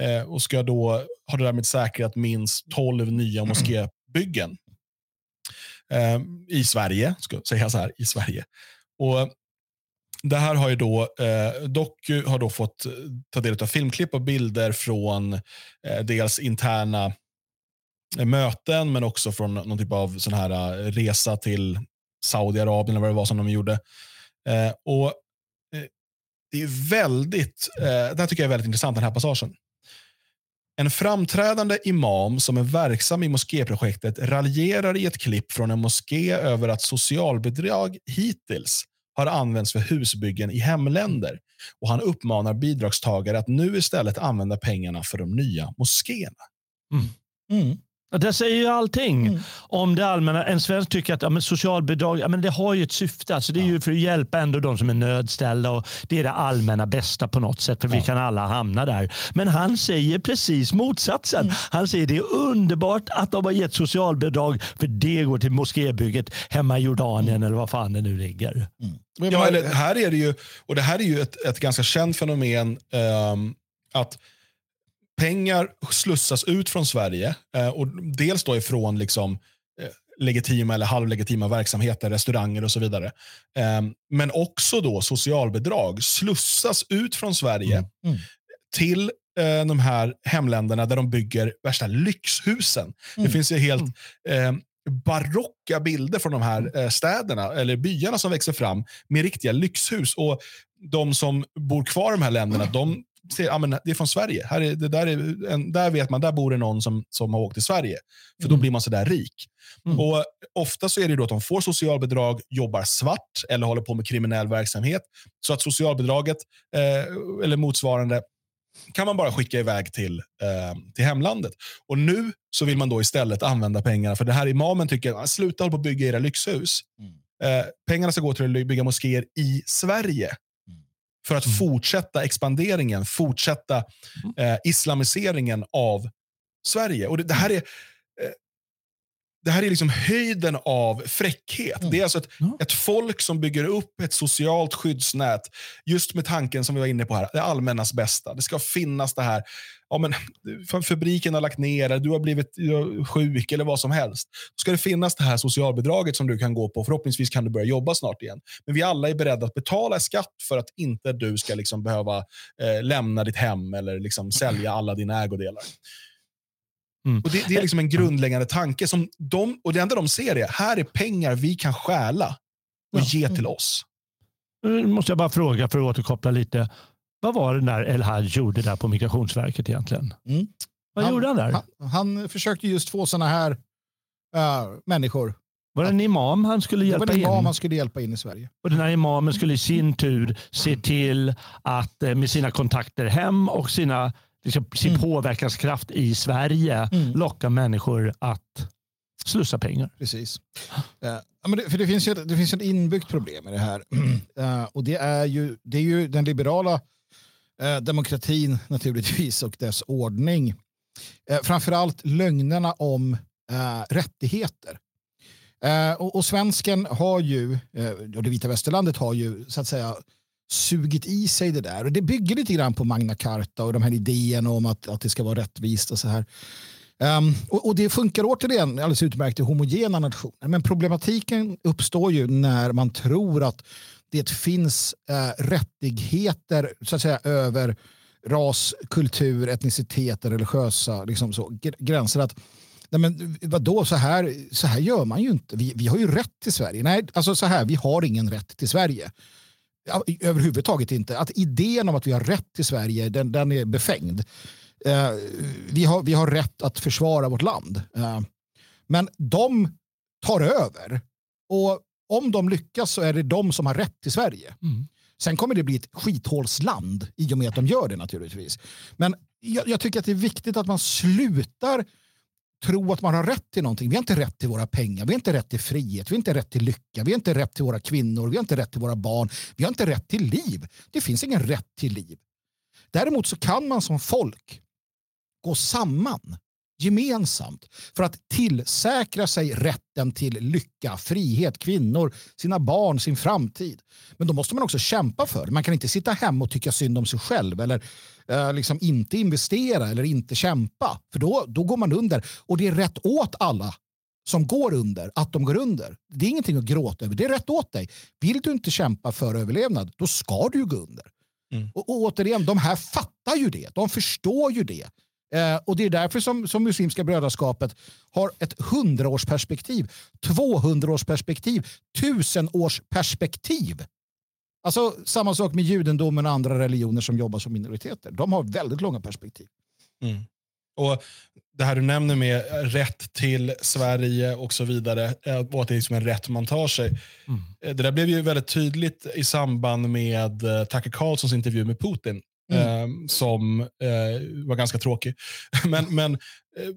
Eh, och ska då har därmed säkrat minst 12 nya moskébyggen. Eh, I Sverige, ska jag säga så här, i Sverige. Och det här har ju då, eh, Doku har då fått eh, ta del av filmklipp och bilder från eh, dels interna möten, men också från någon typ av sån här resa till Saudiarabien, eller vad det var som de gjorde. Och Det är väldigt, eh, det här tycker jag är väldigt intressant, den här passagen. En framträdande imam som är verksam i mosképrojektet raljerar i ett klipp från en moské över att socialbidrag hittills har använts för husbyggen i hemländer och han uppmanar bidragstagare att nu istället använda pengarna för de nya moskéerna. Mm. Ja, Det säger ju allting Mm. om det allmänna. En svensk tycker att ja, men socialbidrag ja, men det har ju ett syfte. Alltså det är ju för att hjälpa ändå de som är nödställda och det är det allmänna bästa på något sätt för vi kan alla hamna där. Men han säger precis motsatsen. Mm. Han säger det är underbart att de har gett socialbidrag för det går till moskébygget hemma i Jordanien Mm. eller vad fan det nu ligger. Men Ja, eller, här är det ju, och det här är ju ett, ett ganska känt fenomen ehm, att pengar slussas ut från Sverige. eh, och dels då ifrån liksom, eh, legitima eller halvlegitima verksamheter, restauranger och så vidare. Ehm, men också då socialbidrag slussas ut från Sverige Mm. Mm. till eh, de här hemländerna där de bygger värsta lyxhusen. Det Mm. finns ju helt eh, barocka bilder från de här städerna, eller byarna som växer fram med riktiga lyxhus. Och De som bor kvar i de här länderna, de ser ja, men det är från Sverige. Här, är, det där, är en, där vet man, där bor det någon som, som har åkt till Sverige. För då Mm. blir man sådär rik. Mm. Och Ofta så är det då att de får socialbidrag, jobbar svart eller håller på med kriminell verksamhet. Så att socialbidraget eh, eller motsvarande kan man bara skicka iväg till, eh, till hemlandet. Och nu så vill man då istället använda pengarna, för det här imamen tycker, "Ah, sluta hålla på att bygga era lyxhus. Mm. Eh, pengarna ska gå till att bygga moskéer i Sverige. Mm. För att fortsätta expanderingen, fortsätta eh, islamiseringen av Sverige. Och det, det här är det här är liksom höjden av fräckhet. Mm. Det är alltså ett, Ja. ett folk som bygger upp ett socialt skyddsnät just med tanken som vi var inne på här, det allmännas bästa. Det ska finnas det här, ja, men, fa- fabriken har lagt ner, du har blivit sjuk eller vad som helst. Då ska det finnas det här socialbidraget som du kan gå på. Förhoppningsvis kan du börja jobba snart igen. Men vi alla är beredda att betala skatt för att inte du ska liksom behöva eh, lämna ditt hem eller liksom sälja alla dina ägodelar. Mm. Och det, det är liksom en grundläggande tanke. som de, och Det enda de ser är, här är pengar vi kan stjäla och Ja. ge till oss. Nu måste jag bara fråga för att återkoppla lite. Vad var det där El Haj gjorde där på Migrationsverket egentligen? Mm. Vad gjorde han där? Han, han försökte just få såna här äh, människor. Var det en imam han skulle Det hjälpa var en in? imam man skulle hjälpa in i Sverige. Och den här imamen skulle i sin tur se till att eh, med sina kontakter hem och sina, liksom, sin Mm. påverkanskraft i Sverige Mm. locka människor att slussa pengar. Precis. Ja, men det, för det finns ju ett, det finns ett inbyggt problem med det här. Eh, och det är, ju, det är ju den liberala eh, demokratin naturligtvis och dess ordning. Uh, framförallt lögnerna om rättigheter. Och, och svensken har ju, och det vita västerlandet har ju så att säga sugit i sig det där. Och det bygger lite grann på Magna Carta och de här idéerna om att, att det ska vara rättvist och så här. Um, och, och det funkar återigen alldeles utmärkt i homogena nationer. Men problematiken uppstår ju när man tror att det finns uh, rättigheter så att säga över ras, kultur, etnicitet, religiösa liksom så, gränser. Att, nej men, vadå, så här, så här gör man ju inte. Vi, vi har ju rätt till Sverige. Nej, alltså så här, vi har ingen rätt till Sverige. I- Överhuvudtaget inte. Att idén om att vi har rätt till Sverige, den, den är befängd. Eh, vi, har, vi har rätt att försvara vårt land. Eh, men de tar över. Och om de lyckas så är det de som har rätt till Sverige. Mm. Sen kommer det bli ett skithålsland i och med att de gör det naturligtvis. Men jag, jag tycker att det är viktigt att man slutar tro att man har rätt till någonting. Vi har inte rätt till våra pengar, vi har inte rätt till frihet, vi har inte rätt till lycka, vi har inte rätt till våra kvinnor, vi har inte rätt till våra barn, vi har inte rätt till liv. Det finns ingen rätt till liv. Däremot så kan man som folk gå samman gemensamt för att tillsäkra sig rätten till lycka, frihet, kvinnor, sina barn, sin framtid. Men då måste man också kämpa för det. Man kan inte sitta hemma och tycka synd om sig själv eller eh, liksom inte investera eller inte kämpa. För då, då går man under. Och det är rätt åt alla som går under, att de går under. Det är ingenting att gråta över. Det är rätt åt dig. Vill du inte kämpa för överlevnad, då ska du gå under. Mm. Och, och återigen, de här fattar ju det. De förstår ju det. Eh, och Det är därför som, som Muslimska brödraskapet har ett hundraårsperspektiv, tvåhundraårsperspektiv, tusenårsperspektiv. Alltså samma sak med judendomen och andra religioner som jobbar som minoriteter. De har väldigt långa perspektiv. Mm. Och Det här du nämner med rätt till Sverige och så vidare, eh, och att det är liksom en rätt man tar sig. Mm. Eh, det där blev ju väldigt tydligt i samband med uh, Tucker Carlsons intervju med Putin. Mm. Eh, som eh, var ganska tråkig. men, men eh,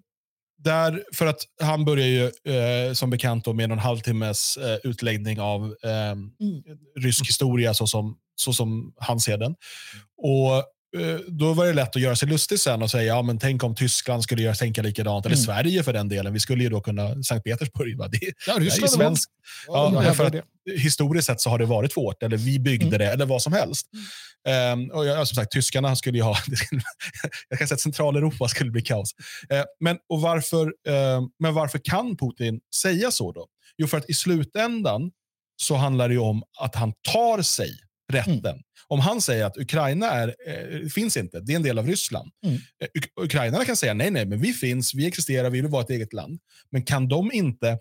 där, för att han börjar ju eh, som bekant med en halvtimmes eh, utläggning av eh, mm. rysk historia så som, så som han ser den. Och då var det lätt att göra sig lustig sen och säga, ja men tänk om Tyskland skulle göra, tänka likadant, eller mm. Sverige för den delen. Vi skulle ju då kunna, Sankt Petersburg, va? Det, ja, Ryssland är svensk. Ja, ja, för att, historiskt sett så har det varit vårt, eller vi byggde mm. det, eller vad som helst. Um, och jag, som sagt, tyskarna skulle ju ha, jag kan säga att Centraleuropa skulle bli kaos. Uh, men, och varför, uh, men varför kan Putin säga så då? Jo, för att i slutändan så handlar det om att han tar sig rätten. Mm. Om han säger att Ukraina är, eh, finns inte, det är en del av Ryssland. Mm. Eh, Ukrainarna kan säga nej, nej, men vi finns, vi existerar, vi vill vara ett eget land. Men kan de inte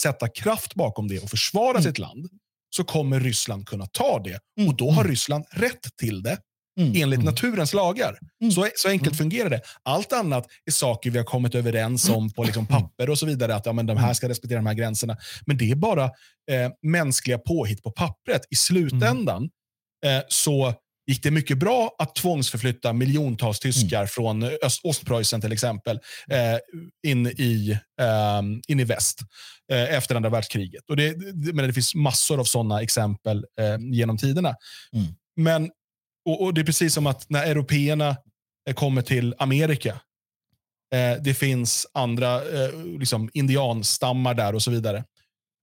sätta kraft bakom det och försvara mm. sitt land så kommer Ryssland kunna ta det. Mm. Och då har mm. Ryssland rätt till det. Mm. enligt mm. naturens lagar. Mm. Så, så enkelt mm. fungerar det. Allt annat är saker vi har kommit överens om på liksom papper och så vidare. Att ja, men de här ska respektera de här gränserna. Men det är bara eh, mänskliga påhitt på pappret. I slutändan eh, så gick det mycket bra att tvångsförflytta miljontals tyskar mm. från Öst Ostpreussen till exempel eh, in, i, eh, in i väst eh, efter andra världskriget. Och det, det, men det finns massor av sådana exempel eh, genom tiderna. Mm. Men, och, och, Det är precis som att när européerna eh, kommer till Amerika, eh, det finns andra liksom indianstammar där och så vidare.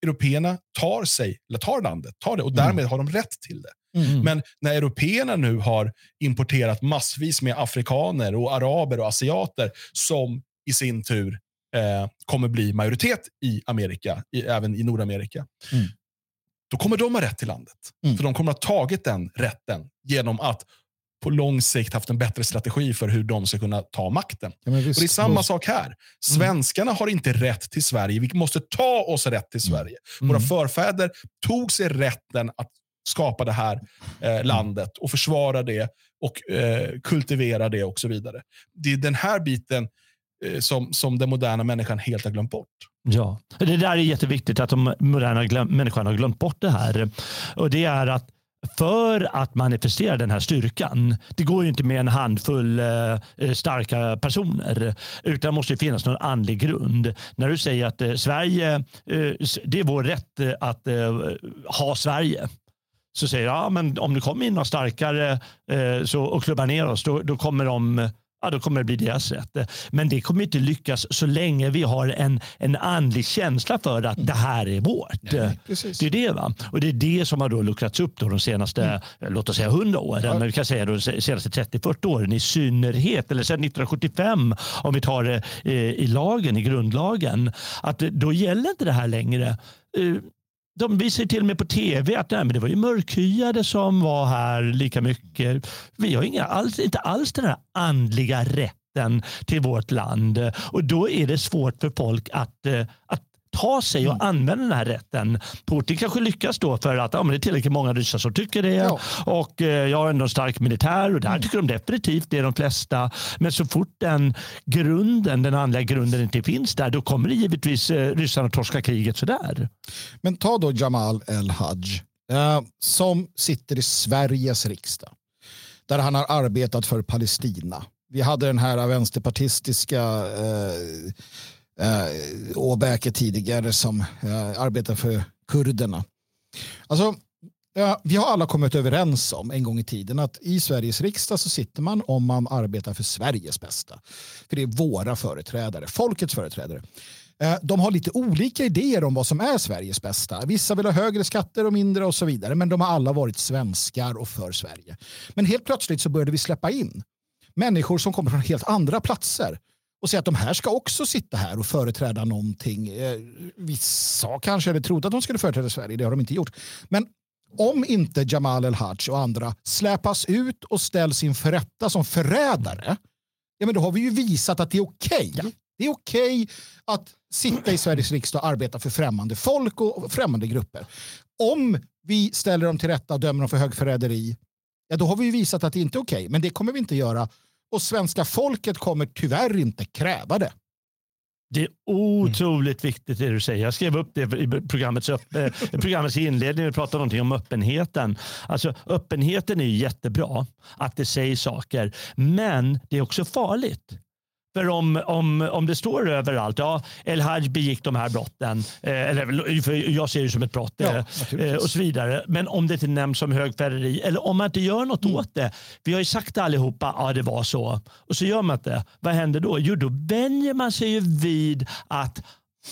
Européerna tar sig, eller tar landet, tar det och mm. därmed har de rätt till det. Mm. Men när européerna nu har importerat massvis med afrikaner, och araber och asiater som i sin tur eh, kommer bli majoritet i Amerika, i, även i Nordamerika. Mm. Då kommer de ha rätt till landet. Mm. För de kommer ha tagit den rätten genom att på lång sikt haft en bättre strategi för hur de ska kunna ta makten. Ja, och Det är samma sak här. Mm. Svenskarna mm. har inte rätt till Sverige. Vi måste ta oss rätt till Sverige. Mm. Våra förfäder tog sig rätten att skapa det här eh, landet och försvara det och eh, kultivera det och så vidare. Det är den här biten eh, som, som den moderna människan helt har glömt bort. Ja, det där är jätteviktigt att de moderna glöm, människan har glömt bort det här. Och det är att för att manifestera den här styrkan. Det går ju inte med en handfull eh, starka personer utan det måste finnas någon andlig grund. När du säger att eh, Sverige, eh, det är vår rätt eh, att eh, ha Sverige så säger ja, men om det kommer in några starkare eh, så, och klubbar ner oss, då, då kommer de ja, då kommer det bli deras rätt. Men det kommer inte lyckas så länge vi har en, en andlig känsla för att det här är vårt. Nej, det är det. Va? Och det är det som har då luckrats upp då de senaste mm. låt oss säga 100 åren. Ja. Men vi kan säga de senaste 30-40 åren i synnerhet. Eller sedan 1975 om vi tar det eh, i lagen, i grundlagen. Att då gäller inte det här längre. De visar till och med på tv att nej, men det var ju mörkhyade som var här lika mycket. Vi har inga, alls, inte alls den här andliga rätten till vårt land. Och då är det svårt för folk att, eh, att ta sig och mm. använda den här rätten. Putin kanske lyckas då för att ja, men det är tillräckligt många ryssar som tycker det. Ja. Och eh, jag har ändå en stark militär och där mm. tycker de definitivt det är de flesta. Men så fort den grunden, den andliga grunden inte finns där, då kommer det givetvis eh, ryssarna torska kriget sådär. Men ta då Jamal El-Haj eh, som sitter i Sveriges riksdag där han har arbetat för Palestina. Vi hade den här vänsterpartistiska eh, eh, Åbäke tidigare som eh, arbetar för kurderna. Alltså, Ja, vi har alla kommit överens om en gång i tiden att i Sveriges riksdag så sitter man om man arbetar för Sveriges bästa. För det är våra företrädare, folkets företrädare. Eh, de har lite olika idéer om vad som är Sveriges bästa. Vissa vill ha högre skatter och mindre och så vidare. Men de har alla varit svenskar och för Sverige. Men helt plötsligt så började vi släppa in människor som kommer från helt andra platser och säga att de här ska också sitta här och företräda någonting. Eh, vissa kanske eller trodde att de skulle företräda Sverige, det har de inte gjort. Men om inte Jamal El-Haj och andra släpas ut och ställs inför rätta som förrädare, ja, men då har vi ju visat att det är okej. Okay. Det är okej okay att sitta i Sveriges riksdag och arbeta för främmande folk och främmande grupper. Om vi ställer dem till rätta och dömer dem för högförräderi, ja, då har vi visat att det inte är okej. Okay. Men det kommer vi inte göra och svenska folket kommer tyvärr inte kräva det. Det är otroligt mm. viktigt det du säger. Jag skrev upp det i programmets, upp, eh, programmets inledning. Vi pratade någonting om öppenheten. Alltså, öppenheten är jättebra, att det sägs saker. Men det är också farligt. För om, om, om det står överallt, ja, El Haj begick de här brotten, eh, eller för jag ser det som ett brott ja, eh, och så vidare. Men om det inte nämns som högfärgeri eller om man inte gör något mm. åt det. Vi har ju sagt allihopa, ja det var så. Och så gör man inte. Vad händer då? Jo, då vänjer man sig ju vid att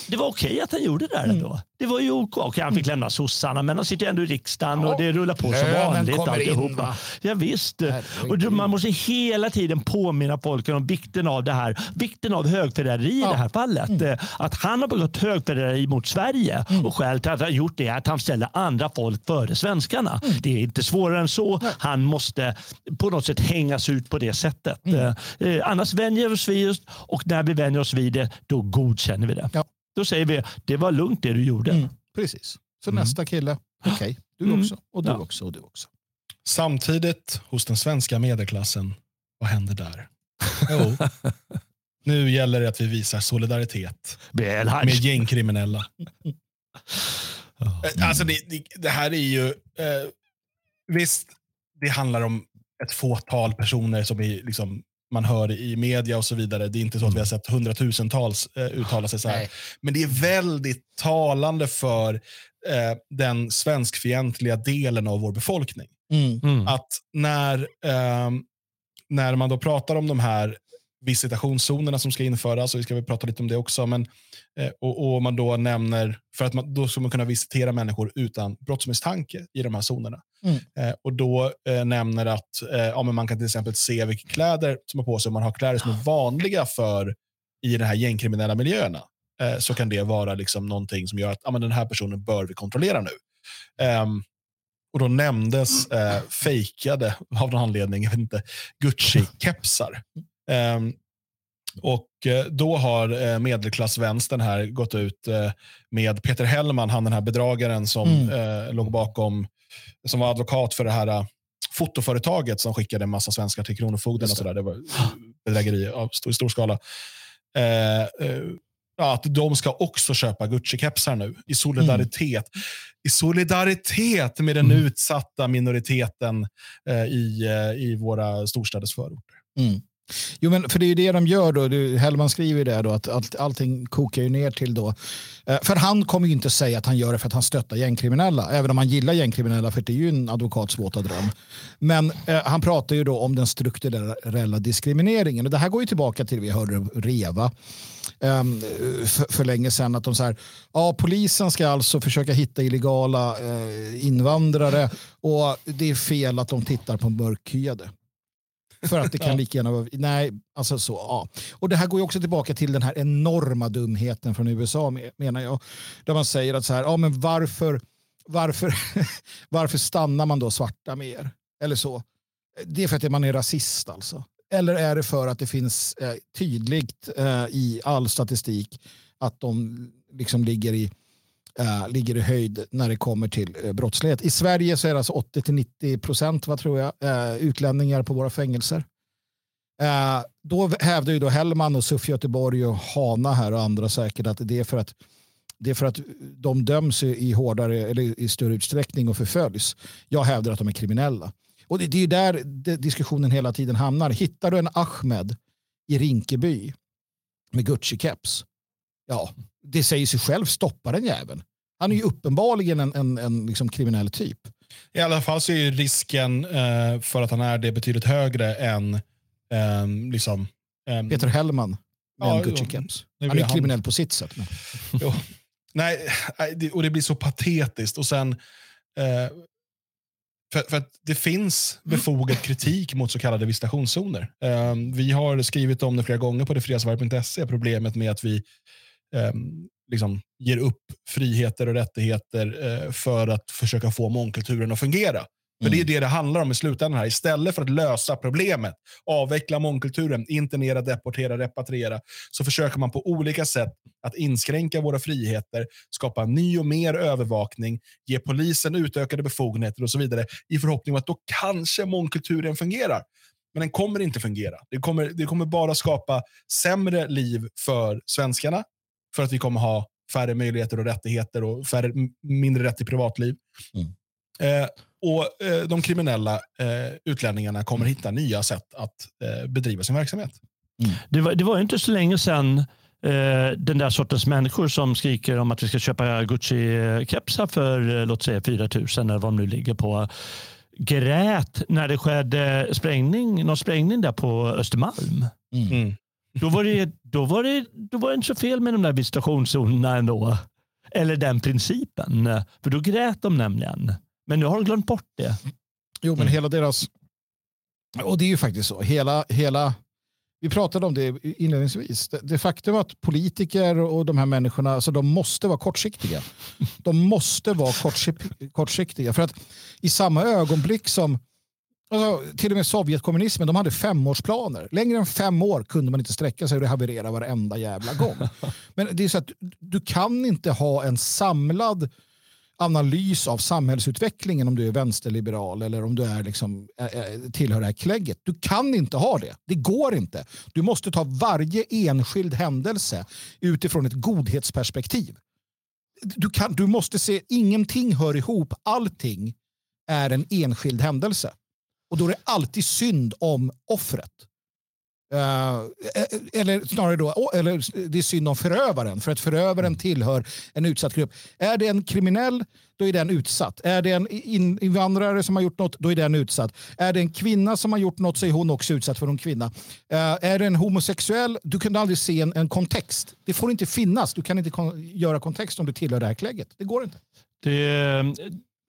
det var okej att han gjorde det där mm. ändå. Det var ju OK. Okay, han fick mm. lämna sossarna, men han sitter ändå i riksdagen ja. och det rullar på som vanligt. Alltihopa. Ja, visst. Och man måste hela tiden påminna folk om vikten av det här. Vikten av högförräderi ja. i det här fallet. Mm. Eh, att han har begått högförräderi mot Sverige mm. och skälet till att han gjort det är att han ställer andra folk före svenskarna. Mm. Det är inte svårare än så. Han måste på något sätt hängas ut på det sättet. Mm. Eh, eh annars vänjer vi oss vid det och när vi vänjer oss vid det, då godkänner vi det. Ja. Då säger vi det var lugnt det du gjorde. Mm, precis. Så mm. nästa kille, okej, okay, du mm. också och du ja. också och du också. Samtidigt hos den svenska medelklassen, vad händer där? Jo, nu gäller det att vi visar solidaritet med gängkriminella. Mm. Alltså det, det, det, här är ju, eh, visst, det handlar om ett fåtal personer som är liksom man hör i media och så vidare. Det är inte så att vi har sett hundratusentals eh, uttala sig så här. Nej. Men det är väldigt talande för eh, den svenskfientliga delen av vår befolkning. Mm. Mm. Att när, eh, när man då pratar om de här visitationszonerna som ska införas, och vi ska väl prata lite om det också, men, eh, och, och, man då nämner, för att man, då ska man kunna visitera människor utan brottsmisstanke i de här zonerna. Mm. Eh, och då eh, nämner att eh, ja, men man kan till exempel se vilka kläder som har på sig. Om man har kläder som är vanliga för i de här gängkriminella miljöerna eh, så kan det vara liksom någonting som gör att ja, men den här personen bör vi kontrollera nu. Um, och Då nämndes eh, fejkade, av någon anledning, jag vet inte, Gucci-kepsar. Um, och då har medelklassvänstern här gått ut med Peter Hellman, han den här bedragaren som mm. låg bakom som var advokat för det här uh, fotoföretaget som skickade en massa svenskar till Kronofogden. Och så där. Det var bedrägeri av stor, stor skala. Eh, eh, att de ska också köpa Gucci-kepsar nu i solidaritet. Mm. I solidaritet med den mm. utsatta minoriteten eh, i, eh, i våra storstäders förorter. Mm. Jo, men för det är ju det de gör då. Hellman skriver ju det då att allt, allting kokar ju ner till då. Eh, för han kommer ju inte säga att han gör det för att han stöttar gängkriminella, även om han gillar gängkriminella, för det är ju en advokats våta dröm. Men eh, han pratar ju då om den strukturella diskrimineringen och det här går ju tillbaka till vi hörde Reva um, för, för, länge sedan att de så här, ja, polisen ska alltså försöka hitta illegala eh, invandrare och det är fel att de tittar på mörkhyade. För att det kan lika gärna vara... Nej, alltså så. Ja. Och det här går ju också tillbaka till den här enorma dumheten från USA menar jag. Där man säger att så här, ja men varför, varför, varför stannar man då svarta mer? Eller så. Det är för att man är rasist alltså. Eller är det för att det finns eh, tydligt eh, i all statistik att de liksom ligger i äh, ligger i höjd när det kommer till äh, brottslighet. I Sverige så är det alltså 80-90 procent vad tror jag, eh, utlänningar på våra fängelser. Då hävdar ju då Hellman och SUF Göteborg och Hana här och andra säkert att det är för att det är för att de döms i, hårdare eller i större utsträckning och förföljs. Jag hävdar att de är kriminella. Och det, det är där diskussionen hela tiden hamnar. Hittar du en Ahmed i Rinkeby med Gucci-keps, ja, det säger sig själv, stoppa den jäveln. Han är ju uppenbarligen en, en, en liksom kriminell typ. I alla fall så är risken eh, för att han är det betydligt högre än eh, liksom, eh, Peter Hellman med ja, en Gucci-keps. Han är kriminell på sitt sätt. Nej, och det blir så patetiskt. Och sen, eh, för, för, att det finns befogad kritik mot så kallade visitationszoner. Eh, vi har skrivit om det flera gånger på detfriasvarv.se, problemet med att vi liksom ger upp friheter och rättigheter eh, för att försöka få mångkulturen att fungera. För Det är mm. det det handlar om i slutändan. här. Istället för att lösa problemet, avveckla mångkulturen, internera, deportera, repatriera, så försöker man på olika sätt att inskränka våra friheter, skapa ny och mer övervakning, ge polisen utökade befogenheter och så vidare i förhoppning om att då kanske mångkulturen fungerar. Men den kommer inte fungera. Det kommer, det kommer bara skapa sämre liv för svenskarna, för att vi kommer ha färre möjligheter och rättigheter och färre, mindre rätt till privatliv. Mm. Eh, och eh, De kriminella eh, utlänningarna kommer hitta nya sätt att eh, bedriva sin verksamhet. Mm. Det, var, det var inte så länge sedan eh, den där sortens människor som skriker om att vi ska köpa Gucci-kepsar för låt säga 4 000 eller vad de nu ligger på grät när det skedde sprängning, någon sprängning där på Östermalm. Mm. Då, var det, då, var det, då var det inte så fel med de där visitationszonerna ändå. Eller den principen. För då grät de nämligen. Men nu har de glömt bort det. Jo, men mm. hela deras... Och det är ju faktiskt så. Hela, hela, vi pratade om det inledningsvis. Det, det faktum att politiker och de här människorna alltså de måste vara kortsiktiga. De måste vara kortsiktiga. För att i samma ögonblick som Alltså, till och med Sovjetkommunismen de hade femårsplaner. Längre än fem år kunde man inte sträcka sig och det havererade varenda jävla gång. Men det är så att du kan inte ha en samlad analys av samhällsutvecklingen om du är vänsterliberal eller om du är liksom, tillhör det här klägget. Du kan inte ha det. Det går inte. Du måste ta varje enskild händelse utifrån ett godhetsperspektiv. Du, kan, du måste se, ingenting hör ihop, allting är en enskild händelse. Och då är det alltid synd om offret. Uh, eller snarare då, eller det är synd om förövaren, för att förövaren mm. tillhör en utsatt grupp. Är det en kriminell, då är den utsatt. Är det en invandrare som har gjort något, då är den utsatt. Är det en kvinna som har gjort något så är hon också utsatt för en kvinna. Uh, är det en homosexuell, du kan aldrig se en, en kontext. Det får inte finnas. Du kan inte kon göra kontext om du tillhör det här klägget. Det går inte. Det,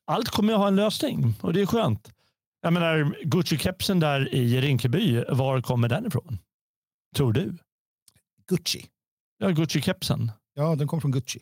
allt kommer att ha en lösning och det är skönt. Jag menar, Gucci-kepsen där i Rinkeby, var kommer den ifrån? Tror du? Gucci. Ja, Gucci-kepsen. Ja, den kom från Gucci.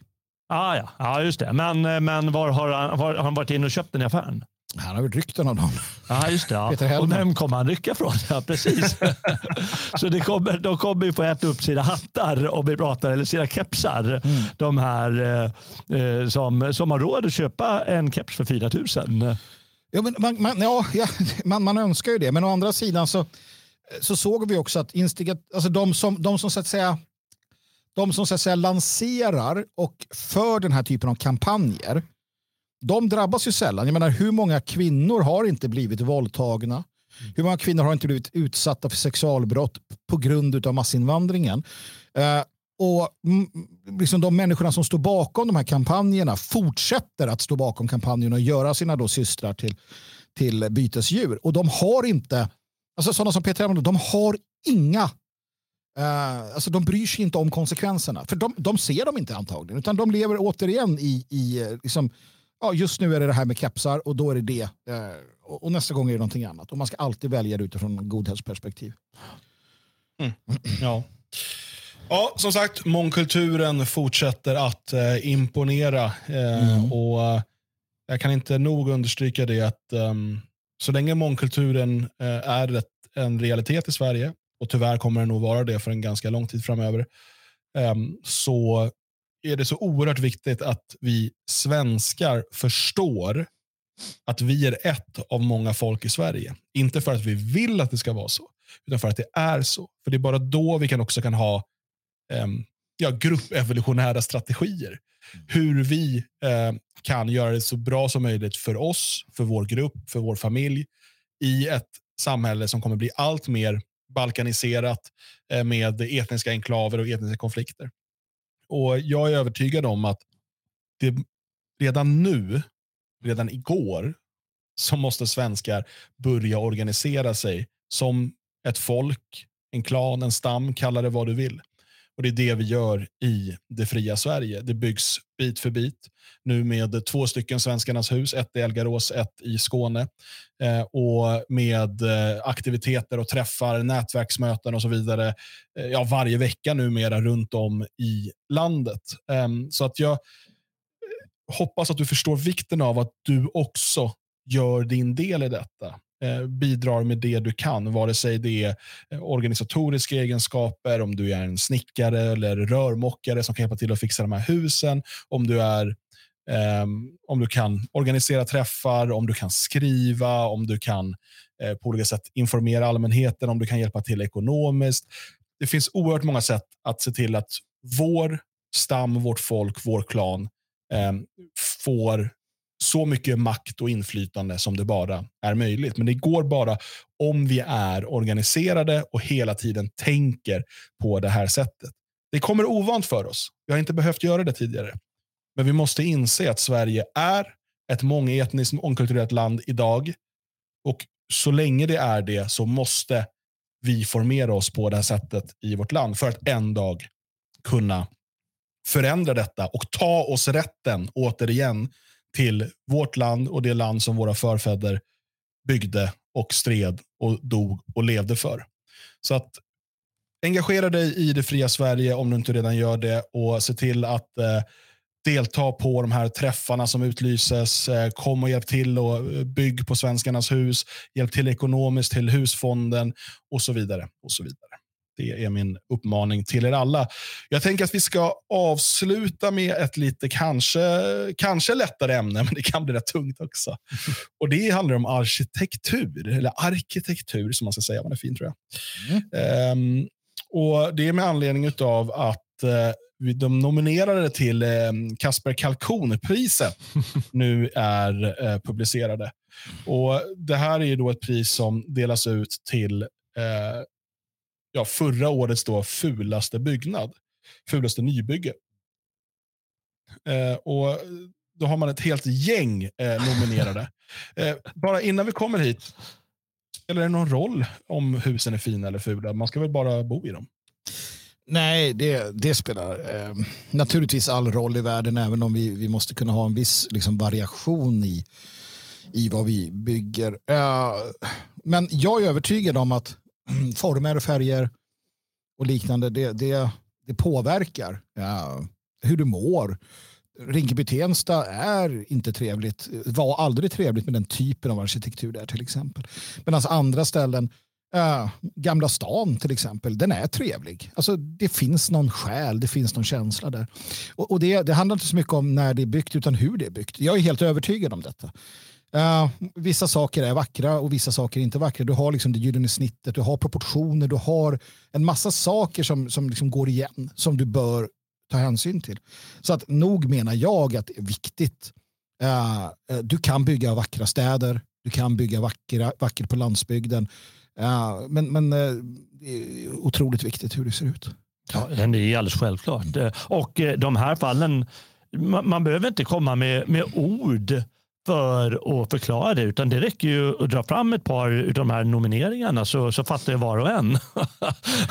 Ah, ja, ja, just det. Men, men var har han, var, har han varit inne och köpt den i affären? Han har väl ryckt den av någon. Ja, just det. Ja. Och vem kommer han rycka från? Ja, precis. så det kommer, de kommer ju få äta upp sina hattar om vi pratar, eller sina kepsar. Mm. De här eh, eh som, som har råd att köpa en keps för 4 000. Ja, men man, man, ja, ja, man, man önskar ju det, men å andra sidan så, så såg vi också att instigat, alltså de som, de som så att säga de som så att säga lanserar och för den här typen av kampanjer de drabbas ju sällan. Jag menar, hur många kvinnor har inte blivit våldtagna? Hur många kvinnor har inte blivit utsatta för sexualbrott på grund av massinvandringen? Eh, och liksom de människorna som står bakom de här kampanjerna fortsätter att stå bakom kampanjerna och göra sina då systrar till, till bytesdjur. Och de har inte, alltså sådana som Peter Elfman, de har inga Uh, alltså de bryr sig inte om konsekvenserna. För de, de ser dem inte antagligen. Utan de lever återigen i, i eh, liksom, ja, just nu är det det här med kepsar och då är det det. Uh, och, och, nästa gång är det någonting annat. Och man ska alltid välja det utifrån godhetsperspektiv. Mm. Ja. Ja, som sagt, mångkulturen fortsätter att eh, imponera. Eh, mm. och eh, Jag kan inte nog understryka det att um, så länge mångkulturen eh, är ett, en realitet i Sverige, och tyvärr kommer den nog vara det för en ganska lång tid framöver, um, så är det så oerhört viktigt att vi svenskar förstår att vi är ett av många folk i Sverige. Inte för att vi vill att det ska vara så, utan för att det är så. För det är bara då vi kan också kan ha ja, gruppevolutionära strategier. Mm. Hur vi uh, kan göra det så bra som möjligt för oss, för vår grupp, för vår familj i ett samhälle som kommer bli allt mer balkaniserat uh, med etniska enklaver och etniska konflikter. Och Jag är övertygad om att det redan nu, redan igår, så måste svenskar börja organisera sig som ett folk, en klan, en stam, kalla det vad du vill. Och Det är det vi gör i det fria Sverige. Det byggs bit för bit. Nu med två stycken Svenskarnas hus, ett i Elgarås, ett i Skåne. Eh, och med eh, aktiviteter och träffar, nätverksmöten och så vidare eh, ja, varje vecka numera runt om i landet. Eh, så att jag eh, hoppas att du förstår vikten av att du också gör din del i detta. Eh, bidrar med det du kan, vare sig det är eh, organisatoriska egenskaper, om du är en snickare eller rörmokare som kan hjälpa till att fixa de här husen, om du är Um, om du kan organisera träffar, om du kan skriva, om du kan uh, på olika sätt informera allmänheten, om du kan hjälpa till ekonomiskt. Det finns oerhört många sätt att se till att vår stam, vårt folk, vår klan um, får så mycket makt och inflytande som det bara är möjligt. Men det går bara om vi är organiserade och hela tiden tänker på det här sättet. Det kommer ovant för oss. Vi har inte behövt göra det tidigare. Men vi måste inse att Sverige är ett mångetniskt mångkulturellt land idag. Och så länge det är det så måste vi formera oss på det här sättet i vårt land för att en dag kunna förändra detta och ta oss rätten, återigen, till vårt land och det land som våra förfäder byggde och stred och dog och levde för. Så att engagera dig i det fria Sverige om du inte redan gör det och se till att eh, delta på de här träffarna som utlyses. Eh, kom och hjälp till och eh, bygg på Svenskarnas hus. Hjälp till ekonomiskt till husfonden och så vidare. och så vidare. Det är min uppmaning till er alla. Jag tänker att vi ska avsluta med ett lite kanske, kanske lättare ämne, men det kan bli rätt tungt också. Och Det handlar om arkitektur, eller arkitektur som man ska säga. Man är fin tror jag. Mm. Um, och Det är med anledning av att uh, de nominerade till um, Kasper Kalkon-priset nu är uh, publicerade. Och Det här är då ett pris som delas ut till uh, ja, förra årets då fulaste byggnad, fulaste nybygge. Eh, och Då har man ett helt gäng eh, nominerade. eh, bara innan vi kommer hit, spelar det någon roll om husen är fina eller fula? Man ska väl bara bo i dem? Nej, det, det spelar eh, naturligtvis all roll i världen, även om vi, vi måste kunna ha en viss liksom, variation i, i vad vi bygger. Eh, men jag är övertygad om att former, och färger och liknande, det, det, det påverkar ja, hur du mår. Rinkeby-Tensta är inte trevligt, var aldrig trevligt med den typen av arkitektur där till exempel. Medan alltså andra ställen, äh, Gamla stan till exempel, den är trevlig. Alltså, det finns någon själ, det finns någon känsla där. Och, och det, det handlar inte så mycket om när det är byggt utan hur det är byggt. Jag är helt övertygad om detta. Uh, vissa saker är vackra och vissa saker är inte vackra. Du har liksom det gyllene snittet, du har proportioner, du har en massa saker som, som liksom går igen som du bör ta hänsyn till. Så att nog menar jag att det är viktigt. Uh, du kan bygga vackra städer, du kan bygga vackra, vackert på landsbygden. Uh, men men det är otroligt viktigt hur det ser ut. Ja, det är alldeles självklart. Och de här fallen, man, man behöver inte komma med, med ord för att förklara det, utan det räcker ju att dra fram ett par av de här nomineringarna så, så fattar ju var och en.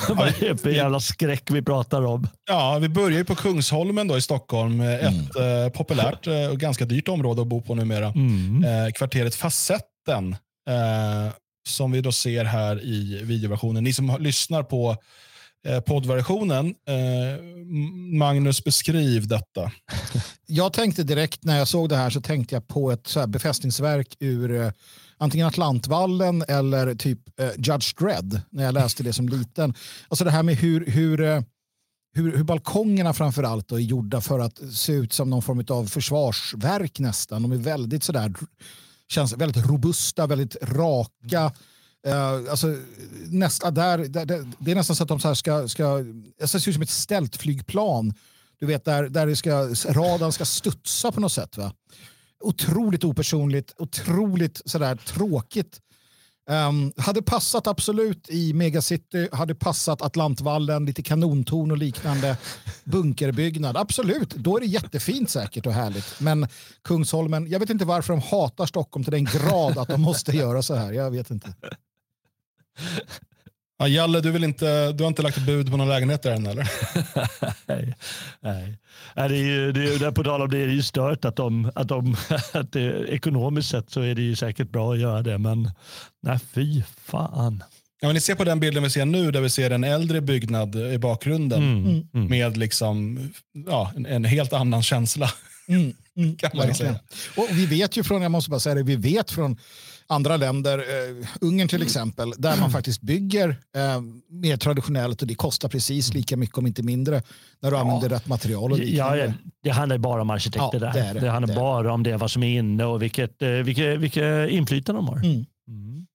Vad är det för jävla skräck vi pratar om? Ja, vi börjar ju på Kungsholmen då i Stockholm. Ett mm. eh, populärt eh, och ganska dyrt område att bo på numera. Mm. Eh, kvarteret Facetten, eh, som vi då ser här i videoversionen. Ni som lyssnar på Eh, Eh, poddversionen. Eh, Magnus, beskriv detta. Jag tänkte direkt när jag såg det här så tänkte jag på ett så här befästningsverk ur eh, antingen Atlantvallen eller typ eh, Judge Dredd när jag läste det som liten. Alltså det här med hur, hur, eh, hur, hur balkongerna framför allt är gjorda för att se ut som någon form av försvarsverk nästan. De är väldigt sådär, känns väldigt robusta, väldigt raka. Uh, alltså, nästa, där, där, där, det är nästan så att de så här ska, ska det ser ut som ett stältflygplan. Du vet där, där det ska, radarn ska studsa på något sätt. Va? Otroligt opersonligt, otroligt sådär tråkigt. Um, hade passat absolut i Megacity, hade passat Atlantvallen, lite kanontorn och liknande. Bunkerbyggnad, absolut. Då är det jättefint säkert och härligt. Men Kungsholmen, jag vet inte varför de hatar Stockholm till den grad att de måste göra så här. Jag vet inte. Ja, Jalle, du, vill inte, du har inte lagt bud på någon lägenhet där än eller? nej, nej. Det är ju, det är, på tal om det är ju stört att de, att de att det, ekonomiskt sett så är det ju säkert bra att göra det, men nej fy fan. Ja, men ni ser på den bilden vi ser nu där vi ser en äldre byggnad i bakgrunden mm, mm. med liksom, ja, en, en, helt annan känsla. Mm, mm. kan man säga. Och vi vet ju från, jag måste bara säga det, vi vet från andra länder, eh, Ungern till exempel, där man faktiskt bygger eh, mer traditionellt och det kostar precis lika mycket om inte mindre när du ja. använder rätt material. Och ja, det handlar bara om arkitekter ja, där. Det, det, det handlar det bara om det, vad som är inne och vilket, eh, vilket, vilket inflytande de har. Mm. Mm.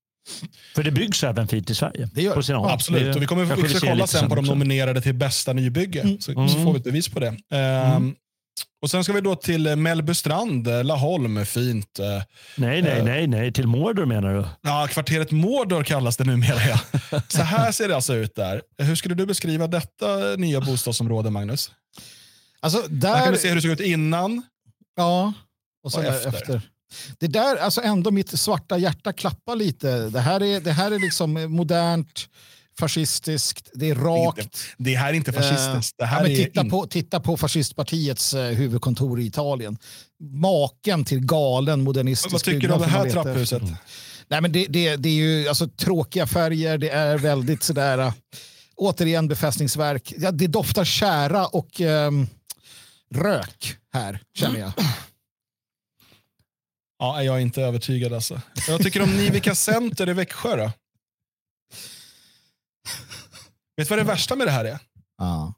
För det byggs även fint i Sverige. Det gör. På sina håll. Absolut, och vi kommer ska kolla sen på de nominerade till bästa nybygge. Mm. Så, så, får vi ett bevis på det. Um, och Sen ska vi då till eh, Mellbystrand, eh, Laholm, fint. Eh, nej, nej, nej, nej, till Mordor menar du? Ja, kvarteret Mordor kallas det numera. Ja. Så här ser det alltså ut där. Hur skulle du beskriva detta nya bostadsområde, Magnus? Alltså, där... Här kan vi se hur det såg ut innan ja, och, och efter. efter. Det där, alltså ändå mitt svarta hjärta klappar lite. Det här är, det här är liksom modernt fascistiskt, det är rakt. Det här är inte fascistiskt. Det här ja, titta, in... på, titta på fascistpartiets eh, huvudkontor i Italien. Maken till galen modernistisk Vad tycker du om det här trapphuset? Mm. Nej, men det, det, det är ju alltså, tråkiga färger, det är väldigt sådär, äh, återigen befästningsverk. Ja, det doftar kära och äh, rök här, känner jag. Ja, jag är inte övertygad alltså. Jag tycker om Nivika Center i Växjö då? Vet du vad det värsta med det här är? Ja.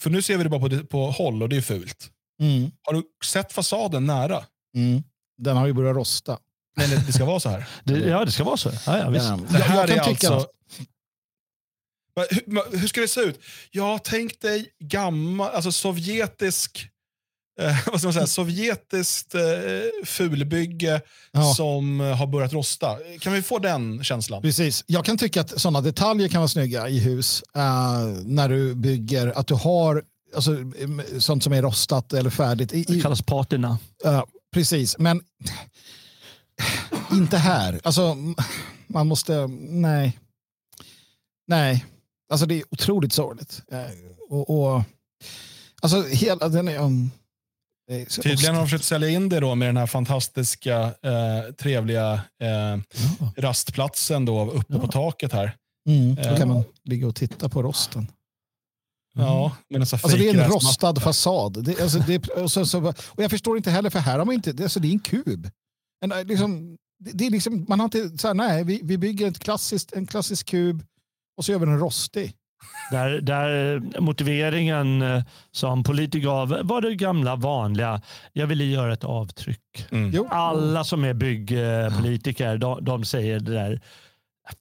För nu ser vi det bara på, på håll och det är fult. Mm. Har du sett fasaden nära? Mm. Den har ju börjat rosta. Nej, det ska vara så här. Det, ja, det ska vara så. Ja, ja, visst. Det här är alltså... Hur, hur, ska det se ut? Ja, tänk dig gammal, alltså sovjetisk eh, vad ska man säga, sovjetiskt eh, fulbygge ja. som eh, har börjat rosta. Kan vi få den känslan? Precis. Jag kan tycka att sådana detaljer kan vara snygga i hus eh, när du bygger. Att du har alltså, sånt som är rostat eller färdigt. I, det kallas patina. Uh, precis, men inte här. Alltså, man måste, nej. Nej, alltså det är otroligt sorgligt. Uh, och, och, alltså hela den är, um, Tydligen har de försökt sälja in det då med den här fantastiska, eh, trevliga eh, ja. rastplatsen då uppe ja. på taket här. Mm, då kan eh. man ligga och titta på rosten. Mm. Ja, men alltså, alltså det är en rostad fasad. Det, alltså, det, och, så, så, och jag förstår inte heller, för här har man inte, det, alltså, det är en kub. En, eh, liksom, det, det, är liksom, man har inte, så här, nej, vi, vi bygger ett klassiskt, en klassisk kub och så gör vi den rostig. Där, där motiveringen eh, som politiker gav var det gamla vanliga, jag ville göra ett avtryck. Mm. Alla som är byggpolitiker de, de, säger det där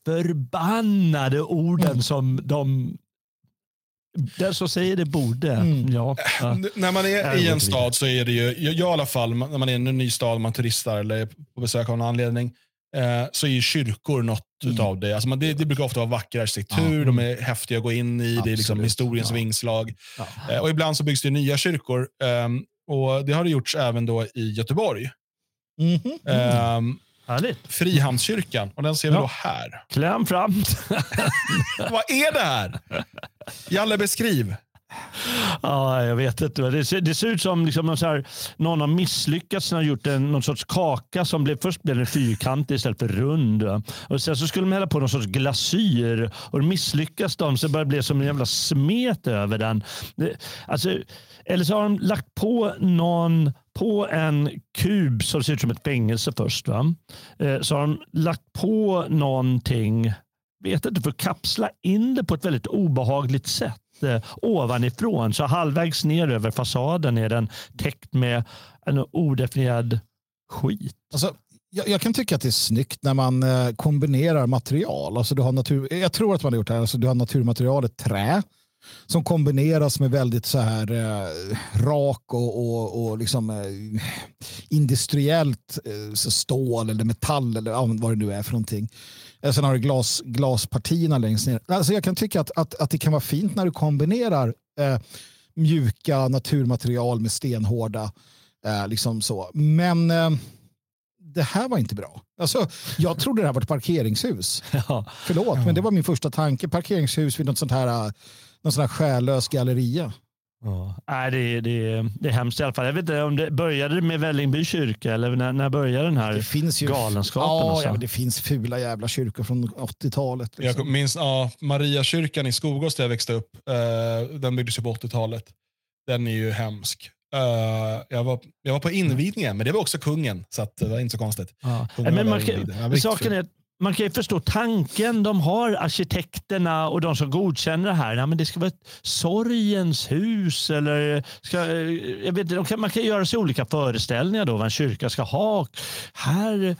förbannade orden mm. som de den som säger det borde. Mm. Ja, ja. När man är i en stad så är det ju, jag i alla fall, när man är i en ny stad, man turistar eller är på besök av någon anledning, eh, så är kyrkor något mm. av det. Alltså man, det. Det brukar ofta vara vacker arkitektur, ja. de är häftiga att gå in i, Absolut. det är liksom historiens ja. vingslag. Ja. Eh, och ibland så byggs det nya kyrkor. Eh, och Det har det gjorts även då i Göteborg. Mm -hmm. um, Frihamnskyrkan, och den ser vi då här. Kläm fram. Vad är det här? Jalle, beskriv. Ja, jag vet inte. Det ser, det ser ut som liksom någon, så här, någon har misslyckats och gjort en, någon sorts kaka som blev, först blev den fyrkantig istället för rund. Och sen så skulle de hälla på någon sorts glasyr och misslyckas de så det bli som en jävla smet över den. Alltså, eller så har de lagt på någon på en kub som ser ut som ett fängelse först. Va? Eh, så har de lagt på någonting vet inte, för att kapsla in det på ett väldigt obehagligt sätt Eh, ovanifrån. Så halvvägs ner över fasaden är den täckt med en odefinierad skit. Alltså, jag, jag, kan tycka att det är snyggt när man eh, kombinerar material. Alltså, du har natur, jag tror att man har gjort det här. Alltså, du har naturmaterialet trä som kombineras med väldigt så här eh, rak och, och, och liksom, eh, industriellt eh, stål eller metall eller vad det nu är för någonting. Eh, Sen har du glas, glaspartierna längst ner. Alltså jag kan tycka att, att, att det kan vara fint när du kombinerar eh, mjuka naturmaterial med stenhårda. Eh, liksom så. Men eh, det här var inte bra. Alltså, jag trodde det här var ett parkeringshus. Ja. Förlåt, men det var min första tanke. Parkeringshus vid något sånt här, eh, någon sån här själlös galleria. Ja. Nej, det, är- det, det är hemskt i alla fall. Jag vet inte om det började med Vällingby kyrka eller när, när började den här Det finns ju galenskapen? Ja, alltså? ja, men det finns fula jävla kyrkor från 80-talet. Jag Liksom. minns ja, Mariakyrkan i Skogås där jag växte upp. eh, den byggdes ju på 80-talet. Den är ju hemsk. Eh, jag, var, jag var på invigningen, men det var också kungen, så att det var inte så konstigt. Ja. Men man saken är att man kan ju förstå tanken de har, arkitekterna och de som godkänner det här. Ja, men det ska vara ett sorgens hus. Eller ska, eh, jag vet, de kan, man kan göra sig olika föreställningar då vad en kyrka ska ha. Här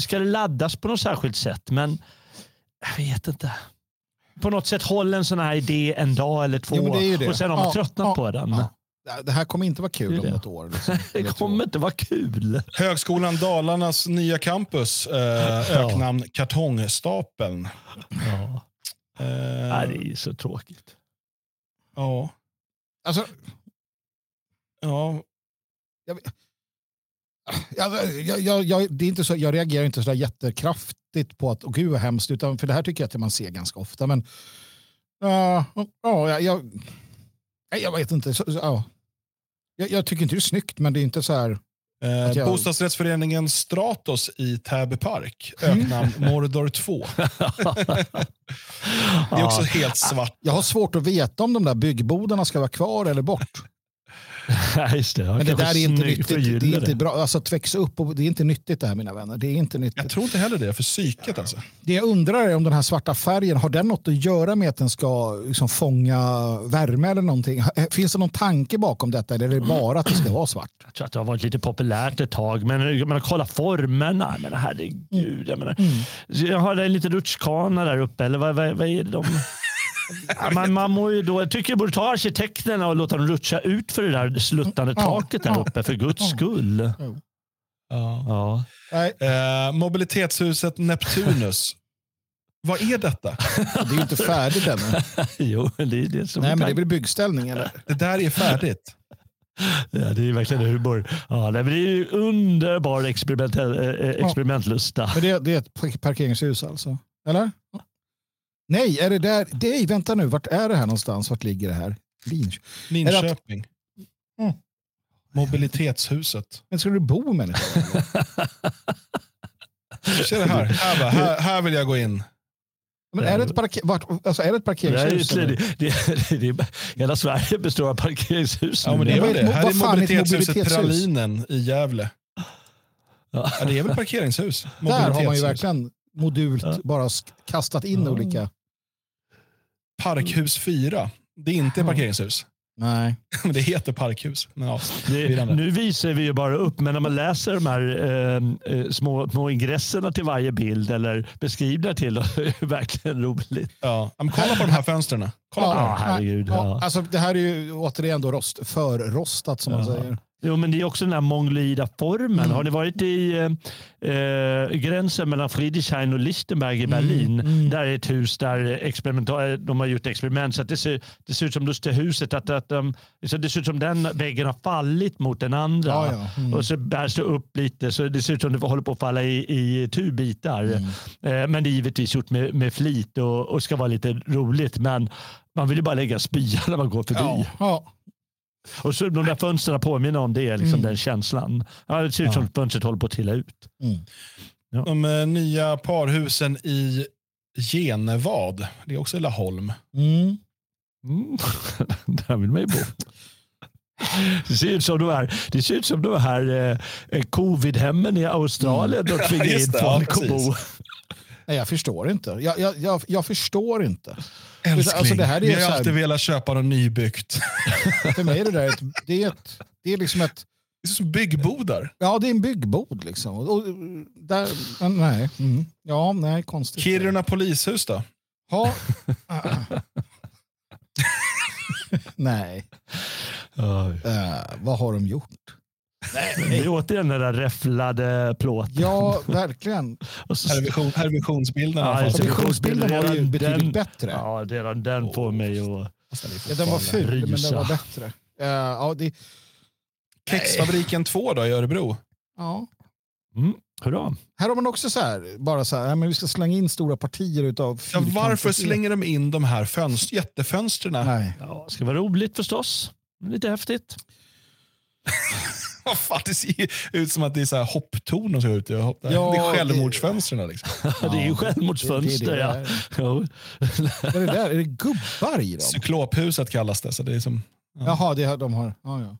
ska det laddas på något särskilt sätt. Men jag vet inte. På något sätt håll en sån här idé en dag eller två Jo, det det. och sen har man Ja, tröttnat ja, på den. ja. Det här kommer inte vara Det kul om något år. Liksom. Det kommer inte vara kul. Högskolan Dalarnas nya campus, eh, öknamn Kartongstapeln. Ja. Eh, det är så tråkigt. ja, Alltså, ja, jag, jag, jag, jag, det är inte så, jag reagerar inte så där jättekraftigt på att åh gud vad hemskt, utan, för det här tycker jag att man ser ganska ofta. Men ja, ja, jag, jag, nej, jag vet inte. Så, så, ja. Jag, jag tycker inte det är snyggt, men det är inte så här. Eh, jag- Bostadsrättsföreningen Stratos i Täby park, öknamn Mordor 2. Det är också helt svart. Jag har svårt att veta om de där byggbodarna ska vara kvar eller bort. Ja, just det. Men det där är inte nyttigt. Det är inte bra. Alltså, att växa upp och, det är inte nyttigt det här mina vänner. Det är inte Jag nyttigt. tror inte heller det, för psyket alltså. Det jag undrar är om den här svarta färgen, har den något att göra med att den ska liksom fånga värme eller någonting? Finns det någon tanke bakom detta eller är det bara att det ska vara svart? Jag tror att det har varit lite populärt ett tag, men jag menar, kolla formerna. Men herregud, jag, menar, jag har en liten rutschkana där uppe, eller vad, vad, vad är det de... Ja, man, man må ju då, jag tycker jag borde ta arkitekterna och låta dem rutscha ut för det där sluttande taket där uppe, för guds skull. Ja. Ja. Nej, Eh, mobilitetshuset Neptunus. Vad är detta? det är ju inte färdigt ännu. Jo, det är det som Nej, är men det väl byggställning eller? Det där är färdigt. Ja, det är verkligen humor. Ja, det är ju underbar experiment, äh, experimentlusta. Men det, det är ett park- parkeringshus alltså? Eller? Nej, är det där? Nej, vänta nu. Vart är det här någonstans? Vart ligger det här? Linköping. Linköping. Mm. Mobilitetshuset. Men ska du bo med? Se det här. Här, bara, här, här vill jag gå in. Men är det ett, parker, vart, alltså är det ett Det är, ju parkeringshus? det, eller? det, det, det, hela Sverige består av parkeringshus. Ja, men det är det. Här är mobilitetshuset mobilitetshus? Pralinen i Gävle. Ja. Ja, det är väl parkeringshus? Där har man ju verkligen modult Ja. bara kastat in Ja. olika. Parkhus 4. Det är inte Ja. parkeringshus. Nej. Men det heter parkhus. Men ja, Det, nu visar vi ju bara upp, men när man läser de här eh, eh, små, små ingresserna till varje bild eller beskrivningar till dem, det är verkligen roligt. Ja. men kolla på de här fönstren. Kolla på Ja, dem. herregud, Ja, ja. Alltså, det här är ju återigen då rost, förrostat som man säger. Jo, men det är också den här månglyda formen. Mm. Har ni varit i eh, eh, gränsen mellan Friedrichshain och Lichtenberg i Berlin? mm. Där är ett hus där experimenta- de har gjort experiment. Så att det, ser, det ser ut som Lustehuset. Att, att de, så det ser ut som den väggen har fallit mot den andra. Ja, ja. Mm. Och så bärs det upp lite så det ser ut som det håller på att falla i, i tubitar. Mm. Eh, men det är givetvis gjort med, med flit och, och ska vara lite roligt. Men man vill ju bara lägga spya när man går förbi. Ja. Ja. Och så de där fönstren påminner om det, liksom Mm. den känslan. Ja, det ser ut Ja. som fönstret håller på att trilla ut. Mm. De eh, nya parhusen i Genevad. Det är också i Laholm. Mm. Mm. Där vill man ju bo. Det ser ut som de här, det ser ut som de här eh, covid-hemmen i Australien. De tvingar in ja, folk att bo. Nej, jag förstår inte. Jag, jag, jag, jag förstår inte. Älskling, Alltså, det här är vi har här- alltid velat köpa något nybyggt. För mig är det där ett, det är, ett, det är liksom ett, Det är som byggbodar. ja det är en byggbod liksom. Och, och, där, nej. Mm. Ja, nej, konstigt. Kiruna polishus då? Ha. nej, Ja. Eh, vad har de gjort? Det är återigen den där räfflade plåten. Ja, verkligen. Och så- Här är, vision, här är visionsbilden. i alla Ja, fall. Och visionsbilden var ju betydligt den- bättre. Ja, redan den får mig att... Ja, den var ful, men den Rysa. var bättre. Eh, ja, det, Kexfabriken 2 då i Örebro. ja. Mm, hurra. Här har man också så här, bara så här, men vi ska slänga in stora partier utav Ja, varför slänger de in de här fönster, jättefönstren? Nej. Ja, ska vara roligt förstås. Lite häftigt. Vad fan, det ser ut som att det är så här hopptorn de ska ut i. Ja, det är självmordsfönstren. Liksom. det är ju självmordsfönster. det, det, ja. det, Jo. Vad är det där? Är det gubbar i dem? Cyklophuset kallas det. Så det är som, ja. Jaha, det har, de har... Ja, ja.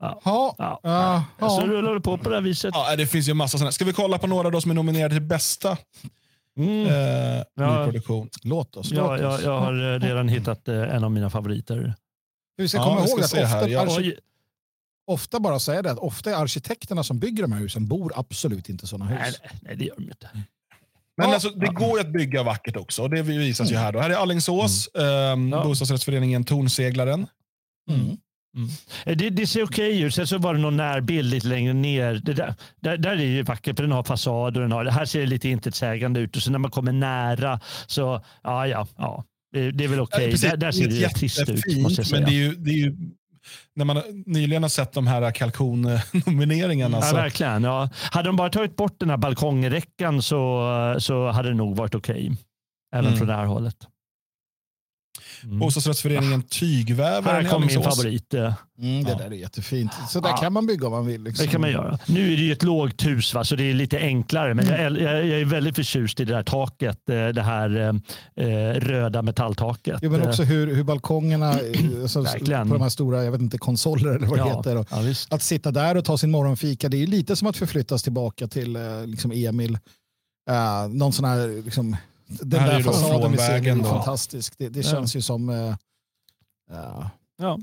Ja. Ja, Ja. ja, Så ja. rullar det på på det här viset. Ja, det finns ju massa sådana. Ska vi kolla på några då som är nominerade till bästa Mm. eh, Ja. nyproduktion? Låt oss. Låt Ja, jag, oss. jag har eh, redan hittat eh, en av mina favoriter. Vi ska Ja, komma vi ihåg ska att se här. ofta, Jag- ofta bara säga det, att ofta är arkitekterna som bygger de här husen bor absolut inte sådana hus. nej, nej, det gör de inte. Men Ja. alltså, det går ju att bygga vackert också. Och det visas ju här. Då. Här är Alingsås, eh, Ja. bostadsrättsföreningen Tornseglaren. Mm. Eh, Det, det ser okej ut. Sen så var det någon närbild lite längre ner. Det där, där, där är det ju vackert för den har fasad och den har, det här ser det lite intetsägande ut. Och så när man kommer nära så, ja, ja, ja. Det, det är väl okej. precis. Där, där ser det ju trist ut måste jag säga. Men det är ju, det är ju, när man nyligen har sett de här kalkonnomineringarna. Ja, så, verkligen. Ja. Hade de bara tagit bort den här balkongräckan så, så hade det nog varit okej. Även Mm. från det här hållet. Mm. bostadsrättsföreningen Tygvävaren Här i kom min favorit. eh. Mm, det Ja. där är jättefint. Så där Ja. kan man bygga om man vill. Liksom. Det kan man göra. Nu är det ju ett lågt hus va, så det är lite enklare. Men jag, jag, jag är väldigt förtjust i det där taket. eh, Det här eh, eh, röda metalltaket. Ja, men också hur, hur balkongerna, alltså, på de här stora, jag vet inte, konsoler eller vad det ja, heter. Och att sitta där och ta sin morgonfika, det är lite som att förflyttas tillbaka till liksom Emil. Uh, någon sån här, liksom, den där fasaden vi ser är fantastisk. Det, det Ja. känns ju som... Uh, Ja.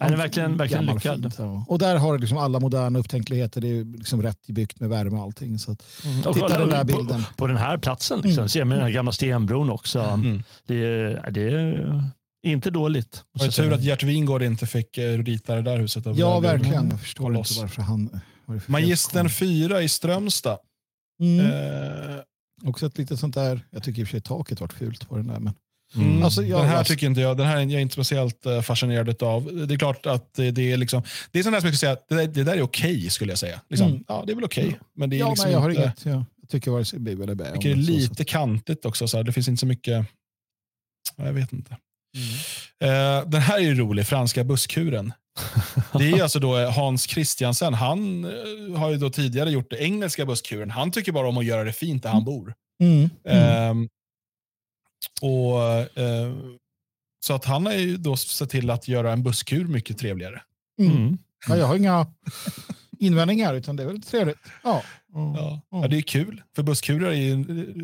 Den är verkligen, verkligen gammal lyckad. fint, ja. Och där har det liksom alla moderna upptänkligheter. Det är liksom rätt byggt med värme och allting. Så att, Mm. Och titta kolla den där på- bilden. På den här platsen liksom. Mm. ser man den här gamla stenbron också. Mm. Det, är, det är inte dåligt. Det var jag tur att Gert Wingård inte fick eh, rita det där huset. av Ja, verkligen. Mm. Jag förstår inte varför han... Magistern på 4 i Strömstad. Mm. Eh, Också ett litet sånt där, jag tycker i och för sig taket vart fult på den där. Men, Mm. Alltså, jag- den här alltså- tycker inte jag, den här är jag inte speciellt eh, fascinerad av. Det är klart att det, det är liksom, det är sånt där som jag skulle säga, det, där- det där är okej skulle jag säga. Liksom, Mm. Ja, det är väl okej. Men det är ja, liksom nej, jag har inte, inget. Jag, jag tycker vare sig bu eller bä. jag det är så, så. lite kantigt också. Så här. Det finns inte så mycket, ja, jag vet inte. Eh, den här är ju rolig, franska busskuren. Det är alltså då Hans Christiansen. Han eh, har ju då tidigare gjort det engelska busskuren. Han tycker bara om att göra det fint där han bor. Mm. Mm. Ehm, och eh, Så att han har ju då sett till att göra en busskur mycket trevligare. Mm. Mm. Ja, jag har inga invändningar, utan det är väl trevligt. Ja. Mm. Ja. Mm. Ja, det är kul, för busskurer är ju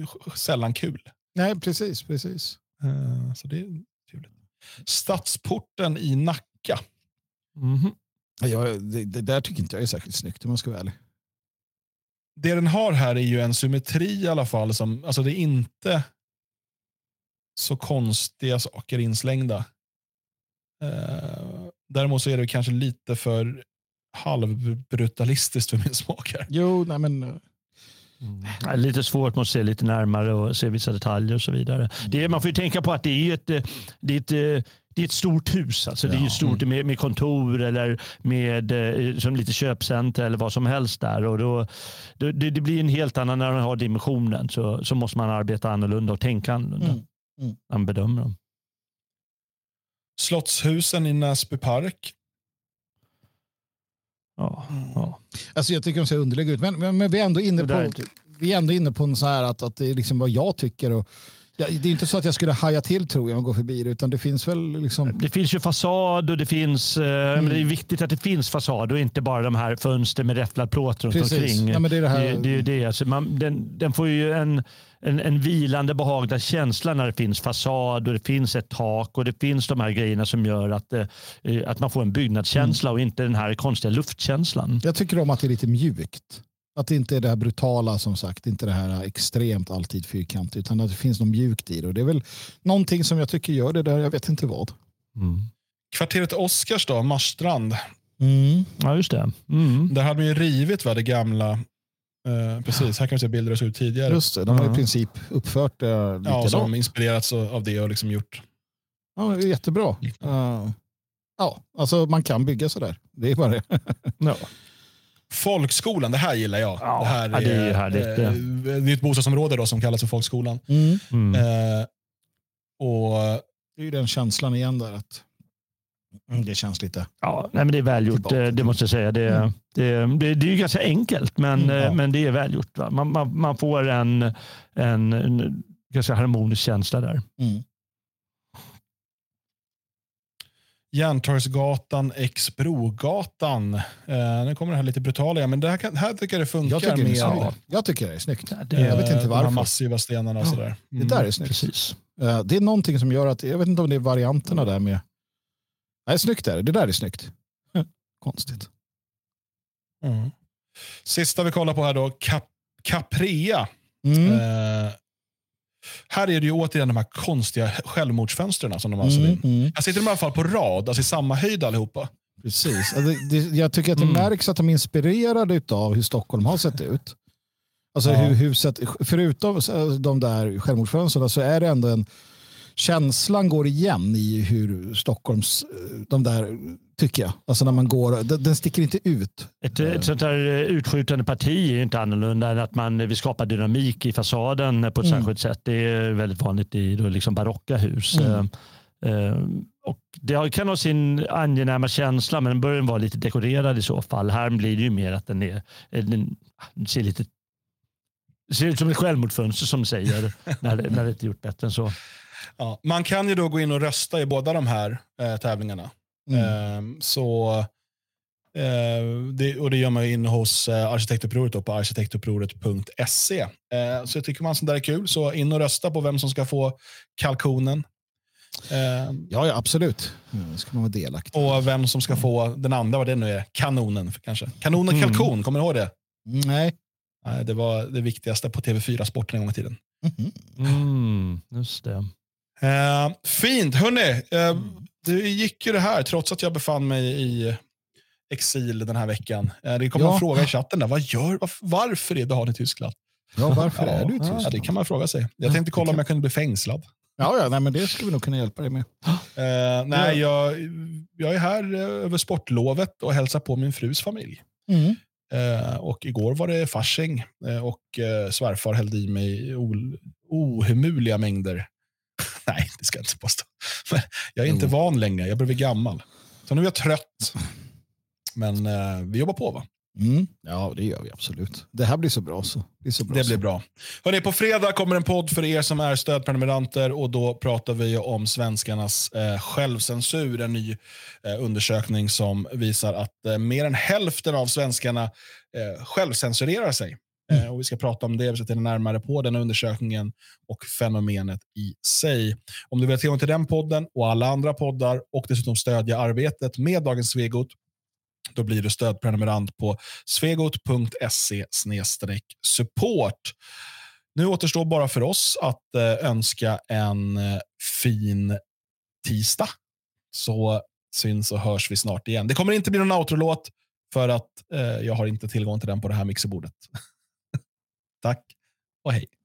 eh, sällan kul. Nej, precis, precis. Eh, Så det är trevligt. Stadsporten i Nacka. Ja, Jag, det, det där tycker inte jag är särskilt snyggt om man ska vara ärlig. Det den har här är ju en symmetri i alla fall. Som, alltså det är inte så konstiga saker inslängda. Eh, däremot så är det kanske lite för halvbrutalistiskt för min smak här. Jo, nej men... Ja, Lite svårt att se lite närmare och se vissa detaljer och så vidare. Det är, man får ju tänka på att det är ett, eh, det är ett, eh, det är ett stort hus. Alltså Det är ju Ja. stort med, med kontor eller med eh, som lite köpcenter eller vad som helst där. Och då, det, det blir en helt annan, när man har dimensionen så, så måste man arbeta annorlunda och tänka annorlunda. Mm. Mm. Man bedömer dem. Slottshusen i Näsby park. Ja, ja. Alltså jag tycker de ser underliga ut, men, men, men vi är ändå inne på, vi är ändå inne på en så här att, att det är liksom vad jag tycker. Och, ja, det är inte så att jag skulle haja till tror jag och gå förbi det, utan det finns väl liksom... Det finns ju fasad och det finns, eh, men det är viktigt att det finns fasad och inte bara de här fönster med räfflad plåt runt Precis. omkring. Ja, men det är det här- det, det är det. Alltså man, den, den får ju en, en, en vilande behaglig känsla när det finns fasad och det finns ett tak och det finns de här grejerna som gör att, eh, att man får en byggnadskänsla och inte den här konstiga luftkänslan. Jag tycker om att det är lite mjukt. Att det inte är det här brutala som sagt, inte det här extremt alltid fyrkantigt, utan att det finns något mjukt i det. Och det är väl någonting som jag tycker gör det där, jag vet inte vad. Mm. Kvarteret Oscars då, Marstrand. Mm. Ja, just det. Mm. Där hade vi ju rivit va, det gamla. Eh, precis, här kan vi se bilder som ut tidigare. Just det, de har i Mm. princip uppfört det ja, och så de inspirerats av det och liksom gjort. Ja, det är jättebra. Uh, ja, alltså man kan bygga sådär. Det är bara det. Ja. Folkskolan, det här gillar jag. Ja, det, här ja, det är ju härligt, eh, det. är ett bostadsområde då, som kallas för Folkskolan. Mm. Mm. Eh, och Det är ju den känslan igen där att mm, det känns lite... Ja, nej, men det är välgjort, det, det måste jag säga. Det, Mm. det, det, det är ju ganska enkelt, men, Mm, ja. eh, men det är välgjort. Va? Man, man, man får en, en, en ganska harmonisk känsla där. Mm. Järntorgsgatan x Brogatan. Eh, nu kommer det här lite brutala men det här, kan, här tycker jag det funkar Jag tycker, det med är snyggt. jag tycker det är snyggt. Det, jag vet inte de här varför. massiva stenarna och Ja, sådär. Det där är snyggt. Precis. Eh, Det är någonting som gör att, jag vet inte om det är varianterna där med... Nej, snyggt är det. Det där är snyggt. Konstigt. Mm. Sista vi kollar på här då, Cap Caprea. Mm. Eh, här är det ju återigen de här konstiga självmordsfönstren som de har Mm, mm, Jag sitter i alla fall på rad, alltså i samma höjd allihopa. precis. Jag tycker att det Mm. märks att de är inspirerade av hur Stockholm har sett ut. Alltså Ja. hur huset, förutom de där självmordsfönstren så är det ändå en känslan går igen i hur Stockholms, de där, tycker jag. Alltså när man går, den, den sticker inte ut. Ett, ett sånt här eh, utskjutande parti är ju inte annorlunda än att man vill skapa dynamik i fasaden på ett Mm. särskilt sätt. Det är väldigt vanligt i då liksom barocka hus. Mm. Eh, eh, och det kan ha sin angenäma känsla men den bör vara lite dekorerad i så fall. Här blir det ju mer att den, är, eh, den ser lite ser ut som ett självmordsfönster som säger när, det- när det inte gjort bättre än så. Ja, man kan ju då gå in och rösta i båda de här eh, tävlingarna. Mm. Ehm, så, eh, det, och det gör man ju inne hos eh, arkitektupproret då, på arkitektupproret.se. Eh, så jag tycker man sånt där är kul. Så in och rösta på vem som ska få kalkonen. Ehm, Ja, ja, absolut. Mm, ska man vara delaktig. och vem som ska få den andra, vad det nu är, kanonen kanske. Kanonen Mm. kalkon, kommer ni ihåg det? Mm, Nej. Nej, det var det viktigaste på TV4-sporten en gång i tiden. Mhm. Mm, just det. Eh, fint, hörni. Eh, det gick ju det här trots att jag befann mig i exil den här veckan. Eh, det kommer Ja. en fråga i chatten där. Vad gör, varf- varför är Dahan i Tyskland? Ja, varför är du i Ja, Tyskland? det kan man fråga sig. Jag tänkte kolla om jag kunde bli fängslad. Ja, ja nej, men det skulle vi nog kunna hjälpa dig med. Eh, nej, jag, jag är här eh, över sportlovet och hälsar på min frus familj. Mm. Eh, och igår var det fasching eh, och svärfar hällde i mig ohemulliga mängder. Nej, det ska jag inte påstå. Men jag är inte Jo. van längre, jag börjar bli gammal. Så nu är jag trött. Men eh, vi jobbar på va? Mm. Ja, det gör vi absolut. Det här blir så bra så. Det blir, så bra Det så. blir bra. Hörrni, på fredag kommer en podd för er som är stödprenumeranter och då pratar vi om svenskarnas eh, självcensur. En ny eh, undersökning som visar att eh, mer än hälften av svenskarna eh, självcensurerar sig. Mm. och vi ska prata om det, vi ska titta närmare på den undersökningen och fenomenet i sig. Om du vill ha tillgång till den podden och alla andra poddar och dessutom stödja arbetet med Dagens Svegot då blir du stödprenumerant på svegot.se support. Nu återstår bara för oss att eh, önska en eh, fin tisdag. Så syns och hörs vi snart igen. Det kommer inte bli någon outro-låt för att eh, jag har inte tillgång till den på det här mixerbordet. Tack och hej.